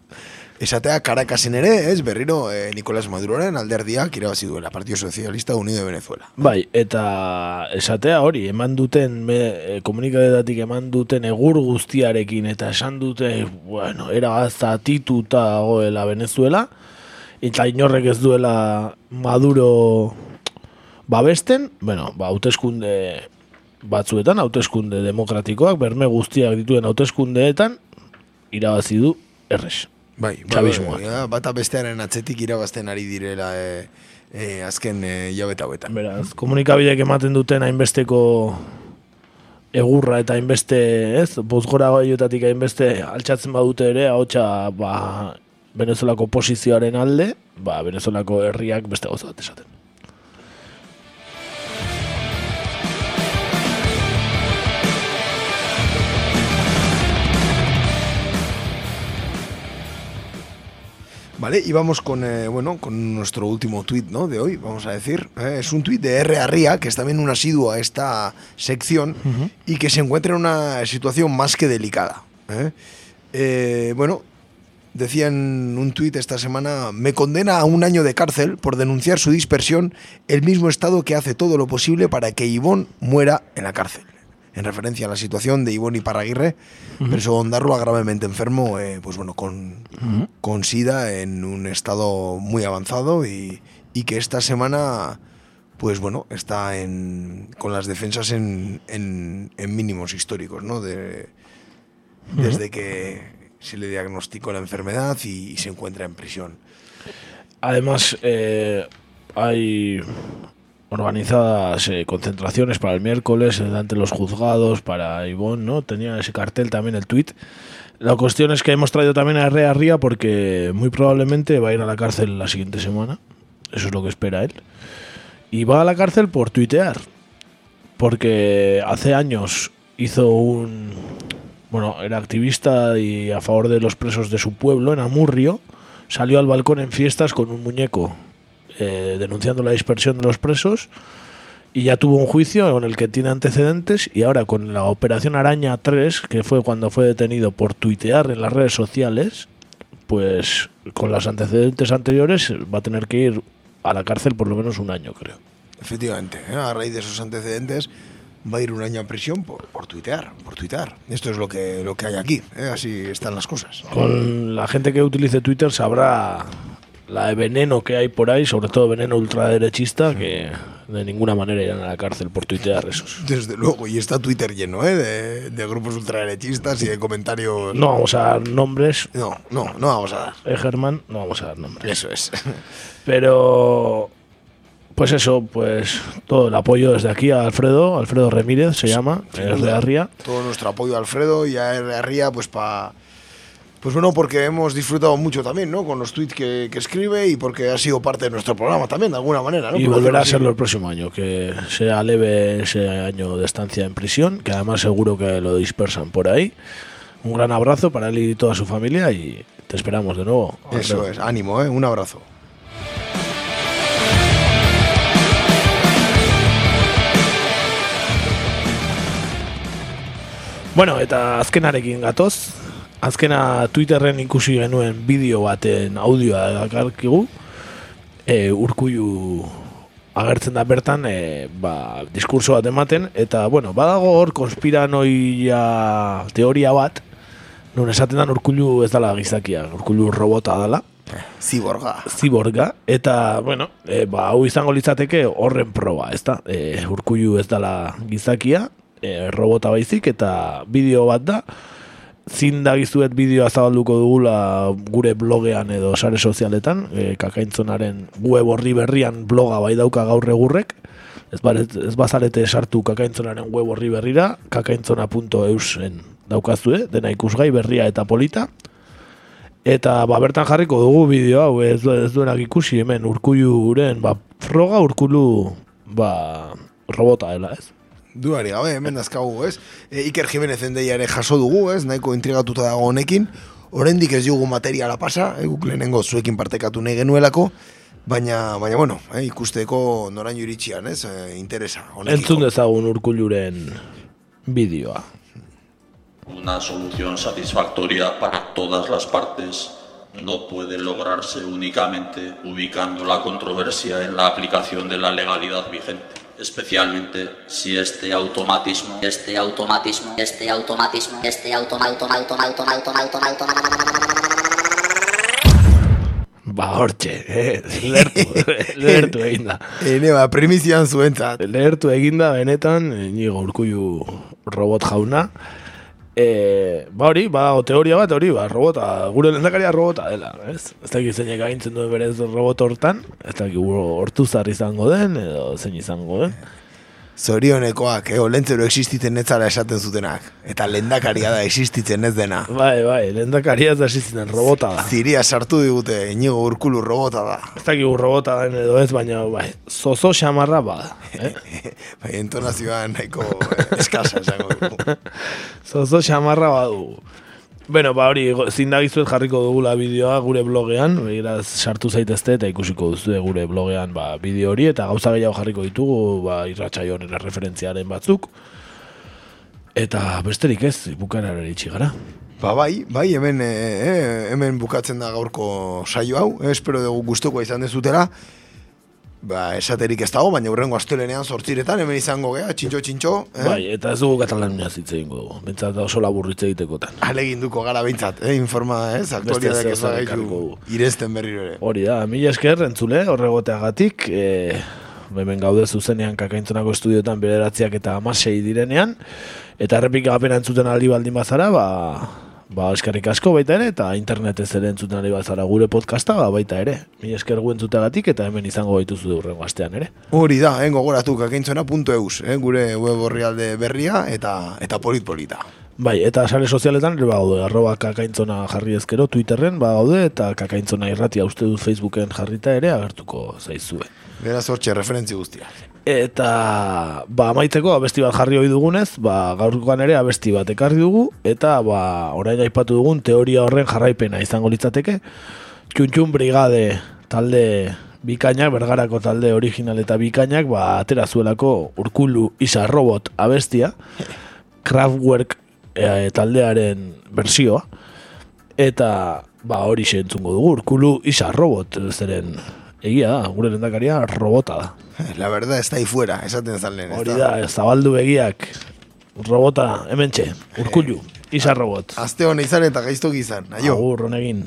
Esatea Caracasen ere, ez berriro eh, Nicolás Maduroren alderdiak irabazi duela Partido Socialista Unido de Venezuela. Bai, eta esatea hori, eman duten, me, e, komunikadetatik eman duten egur guztiarekin, eta esan dute, bueno, era zatituta dagoela Venezuela, eta inorrek ez duela Maduro babesten, bueno, ba, hauteskunde batzuetan, hauteskunde demokratikoak, berme guztiak dituen hauteskundeetan, irabazi du erres. Bai, Txabismoa. bai, bai, bata bestearen atzetik irabazten ari direla eh, eh, azken eh, hilabete hauetan. Beraz, komunikabideek ematen duten hainbesteko egurra eta hainbeste, ez, bozgora gaiotatik hainbeste altxatzen badute ere, ahotsa ba, Venezuelako posizioaren alde, ba, Venezuelako herriak beste gauza bat esaten. Vale, y vamos con, eh, bueno, con nuestro último tuit ¿no? de hoy, vamos a decir. Eh, es un tuit de R. Arria, que es también un asiduo a esta sección y que se encuentra en una situación más que delicada. Eh, bueno, decía en un tuit esta semana, me condena a un año de cárcel por denunciar su dispersión el mismo Estado que hace todo lo posible para que Ivón muera en la cárcel. En referencia a la situación de Ivonne Iparraguirre, Ujú. preso Ondarroa gravemente enfermo, eh, pues bueno, con, con SIDA en un estado muy avanzado y, y que esta semana, pues bueno, está en, con las defensas en, en- en mínimos históricos, ¿no? De, desde que se le diagnosticó la enfermedad y, y se encuentra en prisión. Además, eh, hay organizadas eh, concentraciones para el miércoles eh, ante los juzgados, para Ivonne, ¿no? Tenía ese cartel también, el tuit. La cuestión es que hemos traído también a Rea Ría porque muy probablemente va a ir a la cárcel la siguiente semana. Eso es lo que espera él. Y va a la cárcel por tuitear. Porque hace años hizo un... Bueno, era activista y a favor de los presos de su pueblo, en Amurrio. Salió al balcón en fiestas con un muñeco eh, denunciando la dispersión de los presos y ya tuvo un juicio en el que tiene antecedentes y ahora con la operación Araña 3, que fue cuando fue detenido por tuitear en las redes sociales, pues con los antecedentes anteriores va a tener que ir a la cárcel por lo menos un año, creo. Efectivamente, ¿eh? a raíz de esos antecedentes va a ir un año a prisión por, por tuitear, por tuitear. Esto es lo que, lo que hay aquí, ¿eh? así están las cosas. Con la gente que utilice Twitter sabrá la de veneno que hay por ahí, sobre todo veneno ultraderechista, que de ninguna manera irán a la cárcel por tuitear esos. Desde luego, y está Twitter lleno ¿eh? de, de grupos ultraderechistas y de comentarios... No vamos a dar nombres. No, no, no vamos a dar. Eh, Germán, no vamos a dar nombres. Eso es. Pero, pues eso, pues todo el apoyo desde aquí a Alfredo, Alfredo Remírez se llama, es de. Arria. Todo nuestro apoyo a Alfredo y a R. Ría, pues para... Pues bueno, porque hemos disfrutado mucho también, ¿no? Con los tweets que, que escribe y porque ha sido parte de nuestro programa también, de alguna manera, ¿no? Y Por volverá a serlo el próximo año, que sea leve ese año de estancia en prisión, que además seguro que lo dispersan por ahí. Un gran abrazo para él y toda su familia y te esperamos de nuevo. Eso es, ánimo, ¿eh? Un abrazo. Bueno, eta azkenarekin gatoz. Azkena Twitterren ikusi genuen bideo baten audioa dakarkigu. E, urkuiu agertzen da bertan, e, ba, diskurso bat ematen, eta, bueno, badago hor konspiranoia teoria bat, non esaten da urkullu ez dala gizakia, urkullu robota dala. Ziborga. Ziborga, eta, bueno, e, ba, hau izango litzateke horren proba, ez da? E, urkullu ez dala gizakia, e, robota baizik, eta bideo bat da, zindagizuet bideoa zabalduko dugula gure blogean edo sare sozialetan, e, kakaintzonaren web horri berrian bloga bai dauka gaur egurrek, ez, baret, ez bazarete sartu kakaintzonaren web horri berrira, kakaintzona.eusen daukazue, dena ikusgai berria eta polita, Eta ba, bertan jarriko dugu bideo hau, ez, ez duenak ikusi hemen urkulluren, ba, froga urkulu, ba, robota dela, ez? Duari gabe, hemen dazkagu, ez? E, Iker Jimenez endeia ere jaso dugu, ez? Nahiko intrigatuta dago honekin. Oraindik ez dugu materiala pasa, e, guk lehenengo zuekin partekatu nahi genuelako, baina, baina bueno, e, ikusteko noraino iritsian, ez? E, interesa. honekiko. Entzun dezagun urkulluren bideoa. Una solución satisfactoria para todas las partes no puede lograrse únicamente ubicando la controversia en la aplicación de la legalidad vigente, especialmente si este automatismo, Este automatismo, este automatismo, este automa, automa, automa, automa, automa, automa, automa, Ba, hortxe, eh, lertu, lertu egin da. Ene, ba, primizian zuentzat. Lertu egin da, benetan, nigo urkullu robot jauna. E, ba hori, ba, teoria bat hori, ba, robota, gure lendakaria robota dela, ez? Ez dakit zeinek agintzen duen berez robot hortan, ez dakit hortu zarri izango den, edo zein izango den. Zorionekoak, eh, olentzero existiten netzara esaten zutenak. Eta lendakaria da existitzen ez dena. Bai, bai, lendakaria ez da existitzen robota da. Ziria sartu digute, inigo urkulu robota da. Ez dakit robota den edo ez, baina, bai, zozo xamarra bada. Eh? Bai, entonazioa nahiko eskasa esango dugu. Zozo xamarra badu. Bueno, ba hori, zindagizuet jarriko dugula bideoa gure blogean, begiraz sartu zaitezte eta ikusiko duzu gure blogean ba, bideo hori, eta gauza gehiago jarriko ditugu, ba, irratsaio honen referentziaren batzuk. Eta besterik ez, bukanara iritsi gara. Ba bai, bai, hemen, e, hemen bukatzen da gaurko saio hau, e, espero dugu guztokoa izan dezutela. Ba, esaterik ez dago, baina urrengo astelenean sortziretan, hemen izango gea, txintxo, txintxo. Eh? Bai, eta ez dugu katalanua zitze ingo dugu. Bentsat oso laburritze egitekotan. Alegin duko gara behintzat, eh? informa, ez? Ez zer da dugu. irezten berriro ere. Hori da, mila esker entzule, horregoteagatik, e, hemen gaude zuzenean kakaintzonako estudioetan bederatziak eta amasei direnean, eta errepik gapena entzuten aldi baldin bazara, ba, ba eskerrik asko baita ere, eta internetez ere entzuten aldi bazara gure podcasta, ba, baita ere. Mila esker gu eta hemen izango baituzu durrengo astean ere. Hori da, eh, gogoratu kakeintzona.eus, eh, gure web orrialde berria eta eta polit-polita. Bai, eta sare sozialetan ere bagaude, arroba kakaintzona jarri ezkero Twitterren bagaude, eta kakaintzona irratia uste dut Facebooken jarrita ere agertuko zaizue. Beraz hortxe referentzi guztia. Eta, ba, amaiteko abesti bat jarri hoi dugunez, ba, gaurkoan ere abesti bat ekarri dugu, eta, ba, orain aipatu dugun teoria horren jarraipena izango litzateke, Txuntxun Brigade talde bikainak, bergarako talde original eta bikainak, ba, atera zuelako urkulu isa robot abestia, Kraftwerk e, taldearen bersioa, eta, ba, hori entzungo dugu, urkulu isa robot, zeren, egia da, gure lendakaria robota da. La verdad está ahí fuera, esaten zalen. Hori da, zabaldu begiak, robota, hementxe, urkullu, isa robot. Aste hona izan eta gaiztok izan. Aio. Agur, honegin.